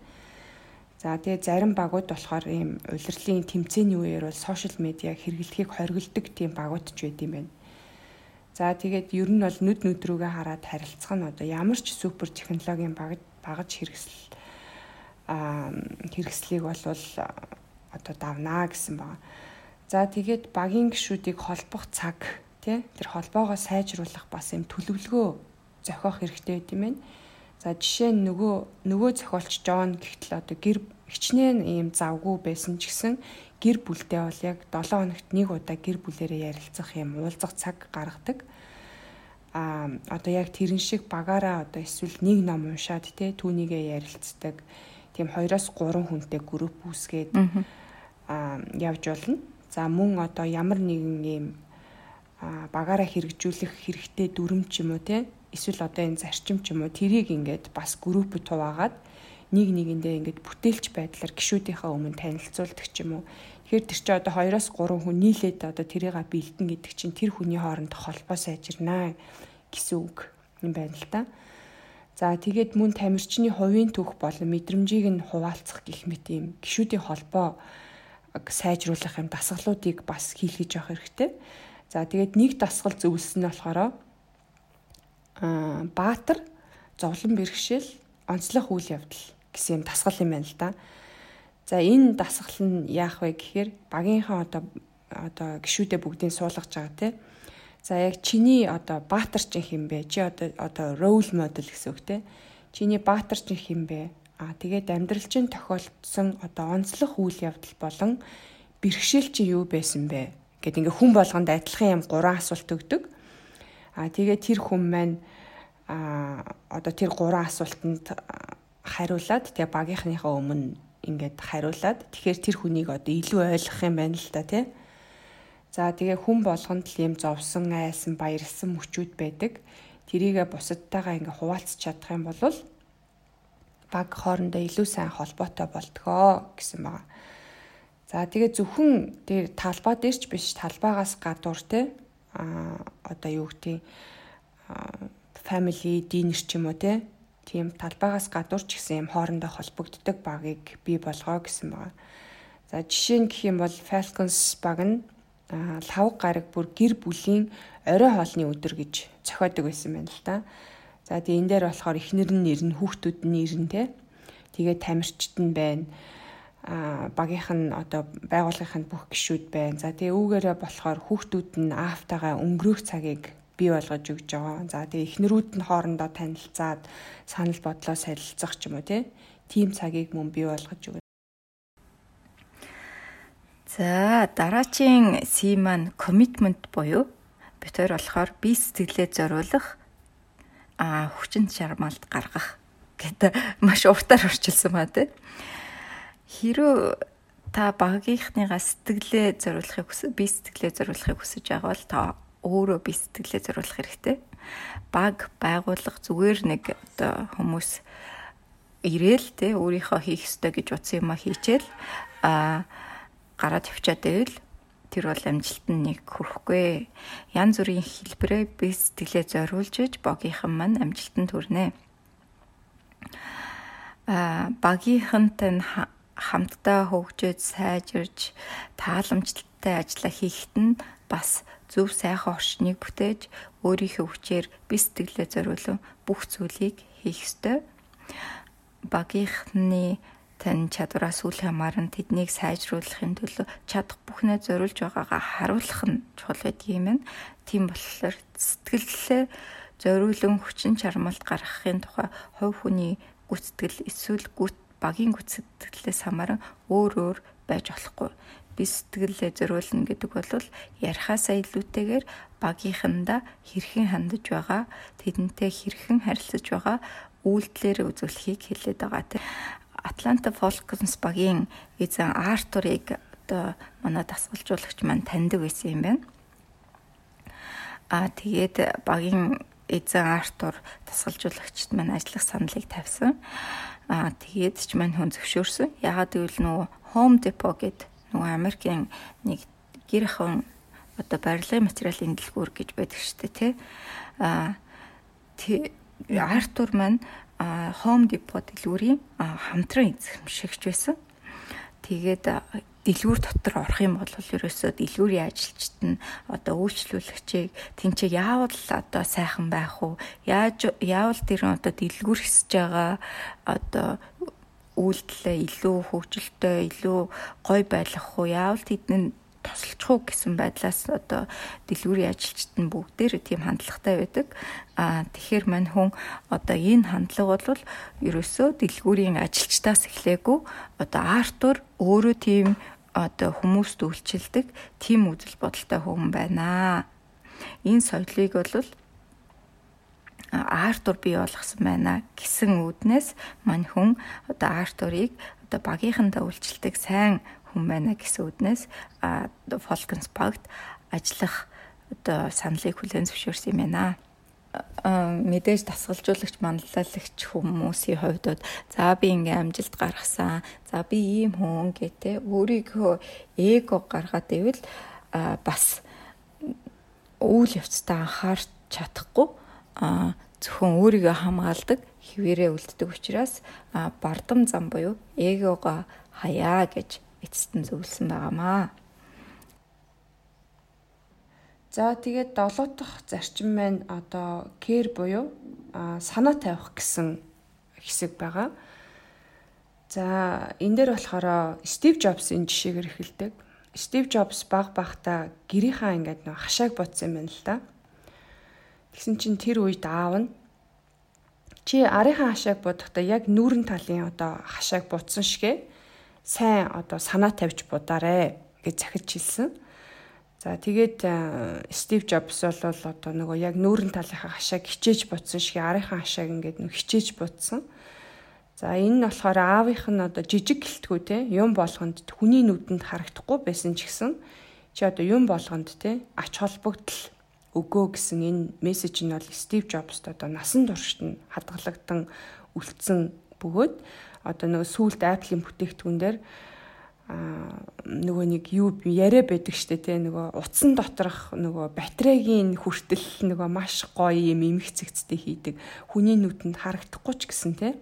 За тэгээ зарим багууд болохоор ийм улирлын тэмцээний үеэр бол сошиал медиа хэрэглэхийг хориглдог тийм багууд ч байд юм байна. За тэгээд ер нь бол нүд нүд рүүгээ хараад харилцах нь одоо ямар ч супер технологийн багаж хэрэгсэл а хэрэгслийг бол одоо давнаа гэсэн байна. За тэгээд багийн гişүүдийг холбох цаг тий тэр холбоогоо сайжруулах бас юм төлөвлөгөө зохиох хэрэгтэй байт юм. За жишээ нь нөгөө нөгөө зохиолч Джон гэхдээ одоо гэр хичнээн ийм завгүй байсан ч гэсэн гэр бүлдээ бол яг 7 хоногт нэг удаа гэр бүлэрээ ярилцах юм уулзах цаг гаргадаг. А одоо яг тэрэн шиг багаараа одоо эсвэл нэг ном уншаад те түүнийгээ ярилцдаг. Тийм 2-оос 3 хүнтэй групп үүсгээд а явж болно. За мөн одоо ямар нэгэн ийм багаараа хэрэгжүүлэх хэрэгтэй дүрм ч юм уу те эсвэл одоо энэ зарчим ч юм уу тэрийг ингээд бас группэд хуваагаад нэг нэгэндээ ингээд бүтээлч байдлаар гişүүдийнхаа өмнө танилцуулдаг ч юм уу Тэгэхээр тэр чинь одоо 2-оос 3 хүн нийлээд одоо тэрийг бэлдэн гэдэг чинь тэр хүний хоорондох холбоо сайжирнаа гэсэн үг юм байна л да. За тэгээд мөн тамирчны хувийн төвх болон мэдрэмжийг нь хуваалцах гэх мэт юм гişүүдийн холбоо сайжруулах юм дасгалуудыг бас хийлгэж явах хэрэгтэй. За тэгээд нэг дасгал зөвлөсөн нь болохоор аа баатар зовлон бэрхшээл онцлог үйл явдал гэсэн юм дасгал юм байна л да. За энэ дасгал нь яах вэ гэхээр багийнхаа одоо одоо гişүүдээ бүгдийг суулгаж байгаа тий. За яг чиний одоо баатарчин хэм бэ? Чи одоо одоо role model гэсэн үг тий. Чиний баатарчин хэм бэ? А тэгээд амьдрал чинь тохиолдсон одоо онцлог үйл явдал болон бэрхшээл чи юу байсан бэ? Гэт ингээ хүн болгонд адилхан юм гурван асуулт өгдөг. А тэгээд тэр хүн маань а одоо тэр гурван асуултанд хариулаад тэгээ багийнхныхаа өмнө ингээд хариулаад тэгэхээр тэр хүнийг одоо илүү ойлгох юм байна л да тий. За тэгээ хүн болгонд л юм зовсон, айсан, баярлсан мөчүүд байдаг. Тэрийгэ бусадтайгаа ингээ хуваалцах чадах юм бол баг хоорондоо илүү сайн холбоотой болтгоо гэсэн байгаа. За тэгээ зөвхөн тэр талбай дээр ч биш талбайгаас гадуур те а одоо юу гэдэг family dinner ч юм уу те тийм талбайгаас гадуур ч гэсэн юм хоорондоо холбогддог багийг бий болгоо гэсэн байгаа. За жишээ нь гэх юм бол Falcons баг нь лав гараг бүр гэр бүлийн орой хоолны өдөр гэж зохиодог байсан байна л да. За тэгээ энэ дээр болохоор эхнэр нь нэр нь хүүхдүүд нь нэр нь те. Тэгээ тамирчид нь байна. А багийнх нь одоо байгууллагын бүх гишүүд байна. За тэгээ үүгээрээ болохоор хүүхдүүд нь аавтайгаа өнгөрөх цагийг бий болгож өгч байгаа. За тэгээ эхнэрүүд нь хоорондоо танилцаад санал бодлоо солилцох ч юм уу тийм цагийг мөн бий болгож өгнө. За дараачийн C маань commitment буюу бид хоёр болохоор бие сэтгэлээ зориулах а хүчин чармаалт гаргах гэдэг маш уртаар орчилсан ба тээ. Хэрвээ та багийнхныгаа сэтгэлээ зориулахыг хүсэж бие сэтгэлээ зориулахыг хүсэж байгаа бол та өөрөө бие сэтгэлээ зориулах хэрэгтэй. Баг байгуулах зүгээр нэг одоо хүмүүс ирээл те өөрийнхөө хийх ёстой гэж утсан юм а хийчихэл а гараад явчаад байвал тэр бол амжилтанд нэг хүрэхгүй. Ян зүрийн хэлбэрээ бие сэтгэлээ зориулж иж богийнхан маань амжилтанд хүрнэ. а багийнхантай хамтдаа хөгжөөд сайжирж тааламжтай ажилла хийхэд нь бас зөв сайхан орчныг бүтээж өөрийнхөө хүчээр бие сэтгэлээ зориулан бүх зүйлийг хийх ёстой. Багийнхны тань чадвараас үл хамааран тэднийг сайжруулахын төлөө чадах бүхнээ зориулж байгаагаа харуулах нь чухал юм байна. Тийм болохоор сэтгэлээ зориулан хүчин чармалт гаргахын тухай хувь хүний гүцэтгэл эсвэл гүт багийн гүцэтгэлээс хамааран өөр өөр байж болохгүй би сэтгэлээ зориулна гэдэг бол ярихаасаа илүүтэйгээр багийнхандаа хэрхэн хандаж байгаа тэдэнтэй хэрхэн харилцаж байгаа үйлдэлээр үзүүлэхийг хэлээд байгаа тийм Атланта Falcons багийн эзэн Артурыг одоо манай дасгалжуулагч маань таньдаг байсан юм байна. Аа тэгээд багийн эзэн Артур дасгалжуулагчд маань ажиллах саналыг тавьсан. Аа тэгээд ч маань хүн зөвшөөрсөн. Ягаад гэвэл нөгөө Home Depot гэдэг нөгөө Америкийн нэг гэр ахын одоо барилгын материалын дэлгүүр гэж байдаг шүү дээ тий. А Артур маань Home Depot дэлгүүрийн хамтран эзэмшигч байсан. Тэгээд дэлгүүр дотор орох юм бол ерөөсөө дэлгүүрийн ажилчид нь одоо үйлчлүүлэгчийг тэнцээ яавал одоо сайхан байх уу яаж яавал тэр одоо дэлгүүр хэсэж байгаа одоо үйлдэлээ илүү хөгжилтэй илүү гоё байлгах уу яавал тэдний тусалчих уу гэсэн байдлаас одоо дэлгүүрийн ажилчид нь бүгдээр тийм хандлагатай байдаг. А тэгэхээр мань хүн одоо энэ хандлага бол ерөөсөө дэлгүүрийн ажилчдаас эхлээгүй одоо Артур өөрөө тийм одоо хүмүүст үйлчилдэг тийм үзэл бодолтой хүн байна. Энэ соёлыг бол Артур бий болгосон байна гэсэн үднээс мань хүн одоо Артурыг одоо багийнхандаа үйлчилдэг сайн хүн байна гэсэн үднээс Фолкенс багт ажиллах одоо саналыг хүлээн зөвшөөрсөн юм байна. Мэдээж дасгалжуулагч манлайлагч хүмүүсийн хувьд за би ингээм амжилт гаргасан за би ийм хүн гэдэг өөрийгөө эго гаргаад ивэл бас үйл явцтай анхаарч чадахгүй зөвхөн өөрийгөө хамгаалдаг хിവэрээ үлддэг учраас бардам зам буюу эгого хаяа гэж эцэст нь зөвлөсөн байгаамаа. За тэгээд долоо дахь зарчим маань одоо care буюу санаа тавих гэсэн хэсэг байгаа. За энэ дээр болохоор Стив Джобсын жишээгээр эхэлдэг. Стив Джобс баг багта гэрийнхаа ингээд нэг хашааг бодсон юм байна л да. Тэгсэн чинь тэр үед аав нь чи арийнхаа хашааг бодохдоо яг нүүрэн талын одоо хашааг будсан шигэ сайн одоо санаа тавьж будаарэ гэж захиж хэлсэн. За тэгээд Стив Джобс бол одоо нөгөө яг нүүрэн талынхаа хашааг хичээж будсан шиг арийнхаа хашааг ингээд нөгөө хичээж будсан. За энэ нь болохоор аавынх нь одоо жижиг гэлтгүү те юм болгонд хүний нүдэнд харагдахгүй байсан ч гэсэн чи одоо юм болгонд те ач холбогдол өгөө гэсэн энэ мессеж нь бол Стив Джобст одоо насан туршид нь хадгалагдсан үлдсэн бөгөөд одоо нөгөө сүүлд Apple-ийн бүтээгдэхүүн дээр аа нөгөө нэг юу яриа байдаг штэ тий нөгөө утсан доторх нөгөө батарейгийн хүртэл нөгөө маш гоё юм эмх цэгцтэй хийдэг. Хүний нүдэнд харагдахгүй ч гэсэн тий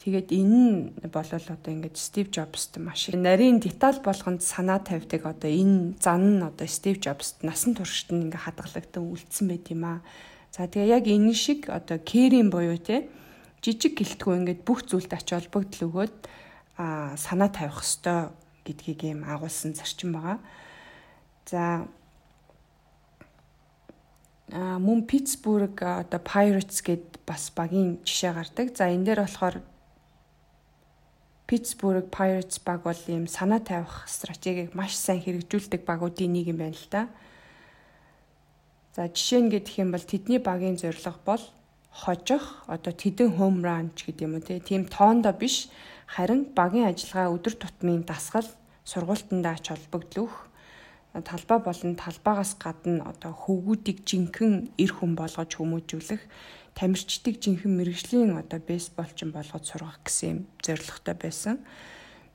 Тэгээд энэ нь болол одоо ингээд Стив Джобст маш их нарийн деталь болгонд санаа тавьдаг одоо энэ зан нь одоо Стив Джобст насан туршид нь ингээд хадгалагдсан үлдсэн байт юм аа. За тэгээ яг энэ шиг одоо кэрийн буюу те жижиг гэлтгүү ингээд бүх зүйлд ач холбогдол өгөөд а санаа тавих хэвээр гэдгийг юм агуулсан зарчим байгаа. За а мөн Питтсбург одоо Pirates гэд бас багийн жишээ гардаг. За энэ дээр болохоор Pittsburgh Pirates баг бол ийм санаа тавих стратегийг маш сайн хэрэгжүүлдэг багуудын нэг юм байна л да. За жишээ нь гэх юм бол тэдний багийн зорилго бол хожих одоо тэдэн home run ч гэдэг юм уу тийм тоондоо биш харин багийн ажиллагаа өдөр тутмын дасгал сургуультандаа ач холбогдлох талбай болон талбайгаас гадна одоо хөвгүүдийг жинхэнэ эр хүн болгож хүмүүжүүлэх тамирчдыг жинхэнэ мэрэгжлийн одоо бейсболчин болгоод сургах гэсэн юм зорилготой байсан.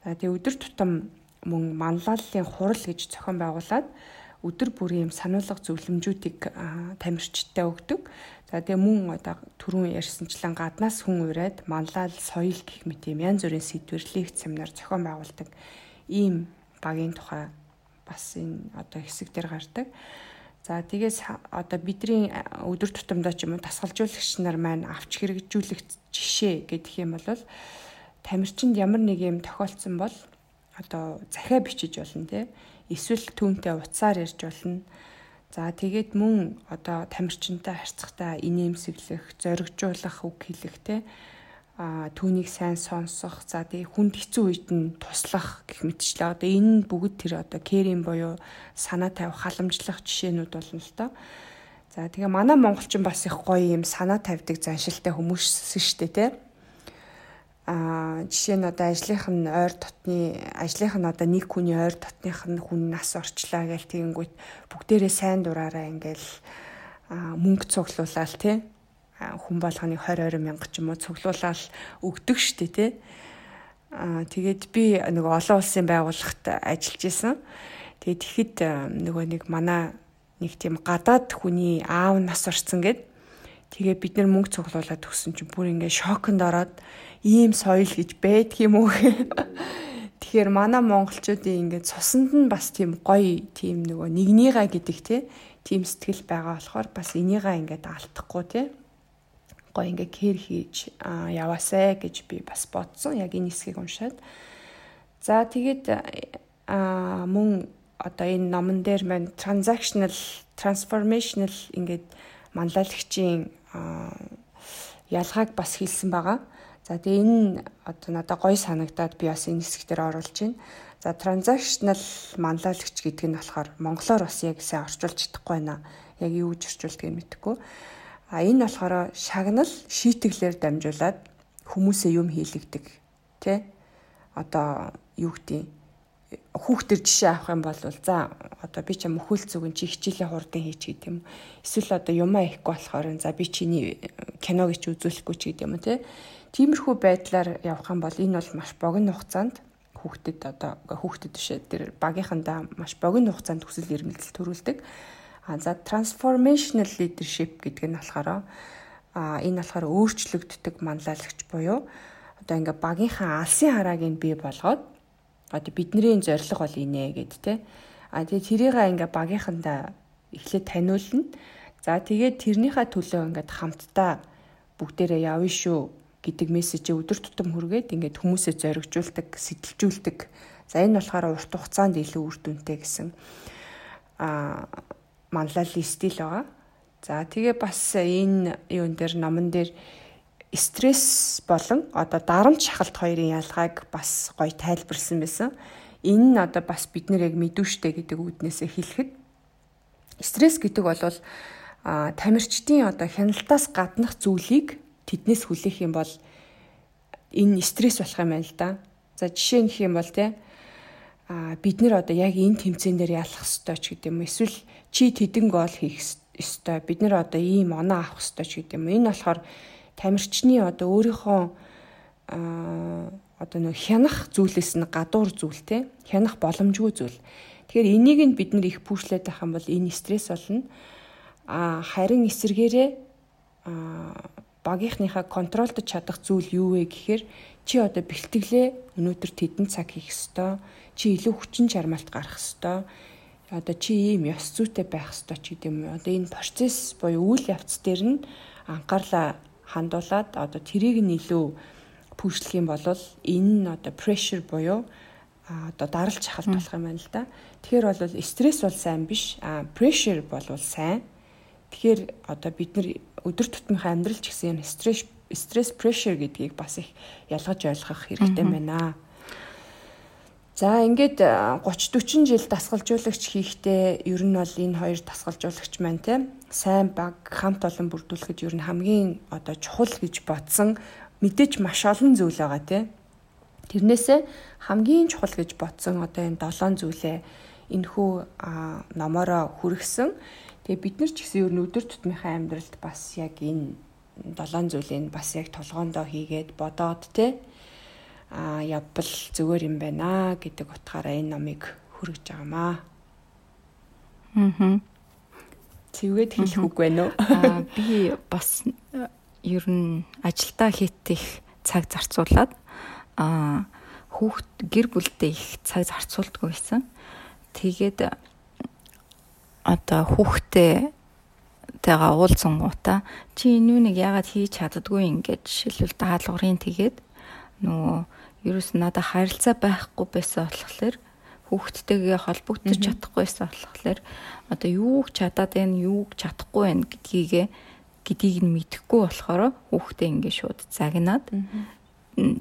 Тэгээ өдөр тутам мөн манлайллын хурал гэж зохион байгуулад өдөр бүрийн юм сануулга зөвлөмжүүдийг тамирчдтай өгдөг. За тэгээ мөн одоо түрүүн ярьсанчлан гаднаас хүн ураад манлайл соёл гэх мэт юм янз бүрийн сэдвэр лекц семинар зохион байгуулдаг ийм багийн тухай бас энэ одоо хэсэг дээр гардаг. За тэгээс одоо бидний өдөр тутамдаа ч юм уу дасгалжуулагч нар маань авч хэрэгжүүлэх жишээ гэдэг юм бол тамирчинд ямар нэг юм тохиолдсон бол одоо захиа бичиж болно те эсвэл түүнтэй уцаар ярьж болно. За тэгээд мөн одоо тамирчинтай харьцахтаа инээмсэглэх, зоригжуулах үг хэлэх те түүнийг сайн сонсох за тэгээ хүнд хэцүү үед нь туслах гэх мэтчлээ. Одоо энэ бүгд тэр одоо кэрийн буюу санаа тавих халамжлах жишээнүүд болно л доо. За тэгээ манай монголчин бас их гоё юм санаа тавьдаг заншилтай хүмүүс шүү дээ те а жишээ нь одоо ажлынх нь ойр дотны ажлынх нь одоо нэг хүний ойр дотных нь хүн нас орчлаа гээл тэгэнгүүт бүгдээрээ сайн дураараа ингээл мөнгө цуглуулаад тий хүн болгоны 20 20 мянга ч юм уу цуглуулаад өгдөг штэ тий. Аа тэгээд би нөгөө олон улсын байгууллагт ажиллаж исэн. Тэгээд тэгэхэд нөгөө нэг манай нэг тийм гадаад хүний аав нас орсон гэд тэгээ бид нар мөнгө цуглуулад төгсөн чинь бүр ингээ шоконд ороод ийм соёл гэж байдаг юм уу Тэгэхээр манай монголчуудын ингээд цуснд нь бас тийм гоё тийм нөгөө нэгнийгаа гэдэг тийм сэтгэл байгаа болохоор бас энийгаа ингээд алдахгүй тий гоё ингээ кэр хийж яваасай гэж би бас бодсон. Яг энэ хэсгийг уншаад. За тэгээд мөн одоо энэ номон дээр маань transactional transformational ингээд манлайлагчийн ялгааг бас хэлсэн байгаа. За тэгээ энэ одоо надад гоё санагдаад би бас энэ хэсэг дээр оруулж байна. За transactional манлайлагч гэдэг нь болохоор монголоор бас яг сайн орчуулж чадахгүй байна. Яг юу гэж орчуулдгийг мэдэхгүй. А энэ болохоор шагнал шийтгэлээр дамжуулаад хүмүүсээ юм хийлэгдэг. Тэ? Одоо юу гэдэг хүүхдэр жишээ авах юм бол за одоо би ч мөхөл зүгэн чи хичээлийн хурдан хийч гэдэг юм. Эсвэл одоо юмаа ихгүй болохоор за би чиний киног ич үзүүлэхгүй ч гэдэг юм те. Тиймэрхүү байдлаар явах юм бол энэ бол маш богино хугацаанд хүүхдэд одоо хүүхдэд бишээ тэр багийнхандаа маш богино хугацаанд хүсэл эрмэлзэл төрүүлдэг. А за transformational leadership гэдэг нь болохоор а энэ болохоор өөрчлөгддөг манлайлагч буюу одоо ингээ багийнхаа алсын харааг нь бий болгоод одоо бидний зорилго бол инэ гэд те. А тэгээ тэрийг ингээ багийнхандаа эхлээд таниулна. За тэгээд тэрнийхээ төлөө ингээд хамтдаа бүгдээрээ явна шүү гэдэг мессежийг өдөр тутам хүргээд ингээд хүмүүсээ зоригжуулдаг, сэтэлжүүлдэг. За энэ болохоор урт хугацаанд илүү үр дүнтэй гэсэн а манлайлал стил байгаа. За тэгээ бас энэ юун дээр номон дээр стресс болон одоо дарамт шахалт хоёрын ялгааг бас гоё тайлбарлсан байсан. Энэ нь одоо бас бид нэр яг мэдүүштэй гэдэг үднээсээ хэлэхэд стресс гэдэг бол а тамирчдын одоо хяналтаас гаднах зүйлийг тэднээс хүлээх юм бол энэ стресс болох юм байна л да. За жишээ нь юм бол те а бид нэр одоо яг энэ тэмцээн дээр ялах ёстой ч гэдэг юм эсвэл чи тэдэн гол хийх ёстой бид нэр одоо ийм оноо авах ёстой ч гэдэг юм энэ болохоор тамирчны одоо өөрийнхөө одоо нэг хянах зүйлээс нь гадуур зүйл те хянах боломжгүй зүйл. Тэгэхээр энийг нь бид нэр их пүүшлээд байх юм бол энэ стресс болно. А харин эсэргээрээ багийнхныхаа контролдож чадах зүйл юу вэ гэхээр чи одоо бэлтгэлээ өнөөдөр тэдэн цаг хийх ёстой. Чи илүү хүчин чармаалт гарах ёстой. Одоо чи ийм ёс зүйтэй байх ёстой ч гэдэм юм. Одоо энэ процесс буюу үйл явц дээр нь анхаарлаа хандуулад одоо тэрийг нь илүү пүүшлэх юм бол энэ нь одоо pressure буюу одоо даралт шахалт болох юм байна л да. Тэгэхээр бол стресс бол сайн биш, а pressure бол сайн. Тэгэхээр одоо бид нар өдөр тутмынхаа амьдрал ч гэсэн стресс стресс pressure гэдгийг бас их ялгаж ойлгох хэрэгтэй байна. За ингээд 30 40 жил дасгалжуулагч хийхдээ ер нь бол энэ хоёр дасгалжуулагч маань те сайн баг хамт олон бүрдүүлэхэд ер нь хамгийн одоо чухал гэж бодсон мэдээж маш олон зүйл байгаа те. Тэрнээсээ хамгийн чухал гэж бодсон одоо энэ долоон зүйлээ энэхүү номороо хүргэсэн. Тэгээ бид нар ч гэсэн ер нь өдөр тутмынхаа амьдралд бас яг энэ долоон зүйлийг бас яг толгоондоо хийгээд бодоод те явбал зүгээр юм байна гэдэг утгаараа энэ номыг хүргэж байгаамаа. Аа. Цэвгээд хэлэх үг байна уу? Аа би бас ер нь ажилдаа хийх цаг зарцуулаад аа хүүхд гэр бүлдээ их цаг зарцуулдаггүй байсан. Тэгээд одоо хүүхдээ тэга уулзсан гута чи энэ үнийг яагаад хийж чаддгүй ингэж шилбэл даалгаврын тэгээд нөгөө ерөөс надад харилцаа байхгүй байсан болохоор хүүхдтэйгээ холбогдож чадахгүйсэн болохоор одоо юуг чадаад байна юуг чадахгүй байна гэдгийг гэдгийг нь мэдэхгүй болохоор хүүхдээ ингээ шууд загнаад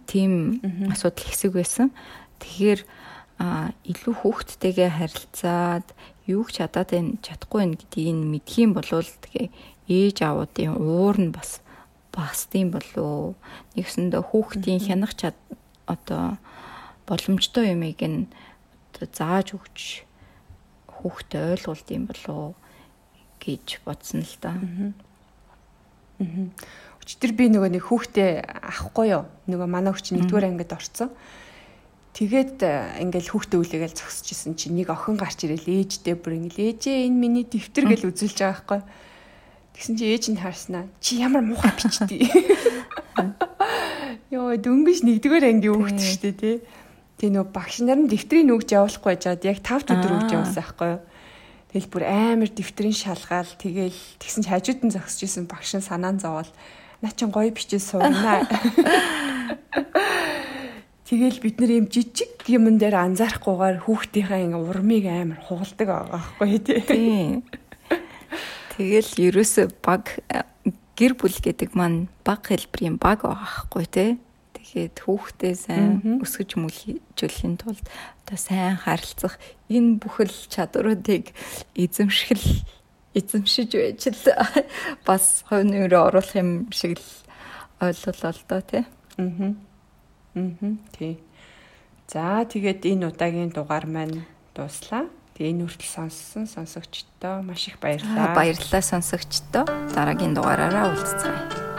тийм асуудал хэсэг байсан. Тэгэхээр а илүү хүүхдтэйгээ харилцаад юуг чадаад байна чадахгүй байна гэдгийг нь мэдх юм бол тэгээ ээж аавуудын уур нь бас багсдсан болов нэгсэндээ хүүхдийн хянах чад одоо боломжтой юмыг нь одоо зааж өгч хүүхдэд ойлгуулд юм болов гэж бодсон л да. Өчтөр би нөгөө нэг хүүхдээ авахгүй юу? Нөгөө манай хүч нэгдүгээр ангид орцсон. Тэгээд э, ингээл хүүхдээ үлээгээл зогсчихсэн чи нэг охин гарч ирэл ээжтэй бүр ингээл ээжээ энэ миний дэвтэр гэл үзүүлж байгаа байхгүй. Тэгсэн чи ээж нь харснаа. Чи ямар муухай бичдэг. Йоо дөнгөж нэгдүгээр анги өгч штэ тий. Тэ нөө багш нар нь дэвтрийг нүгж явуулахгүй жаад яг 5 өдөр өгч явуулсан байхгүй юу. Тэгэл бүр амар дэвтрийн шалгаал тэгэл тэгсэн чи хажууд нь зогсож исэн багш нь санаан зовоол наа чин гоё бичиж суунаа. Тэгэл бид нэр юм жижиг юмн дээр анзаарахгүйгээр хүүхдийнхээ ингээ урмыг амар хугалдаг байгаа байхгүй тий. Тэгэл ерөөсө баг гэр бүл гэдэг маань баг хэлбэрийн баг байгаа байхгүй тий. Тэгэхээр хүүхдээ сайн өсгөж мөлжүүлэхийн тулд одоо сайн харилцах энэ бүхэл чадваруудыг эзэмшгэл эзэмшиж байж л бас хувь нэмрээ оруулах юм шиг л ойлголоо л доо тий. Аа. Аа тий. За тэгээд энэ удаагийн дугаар маань дуслаа. Тэгээ энэ хүртэл сонссон сонсогчдоо маш их баярлалаа. Баярлалаа сонсогчдоо. Дараагийн дугаараараа уулзцгаая.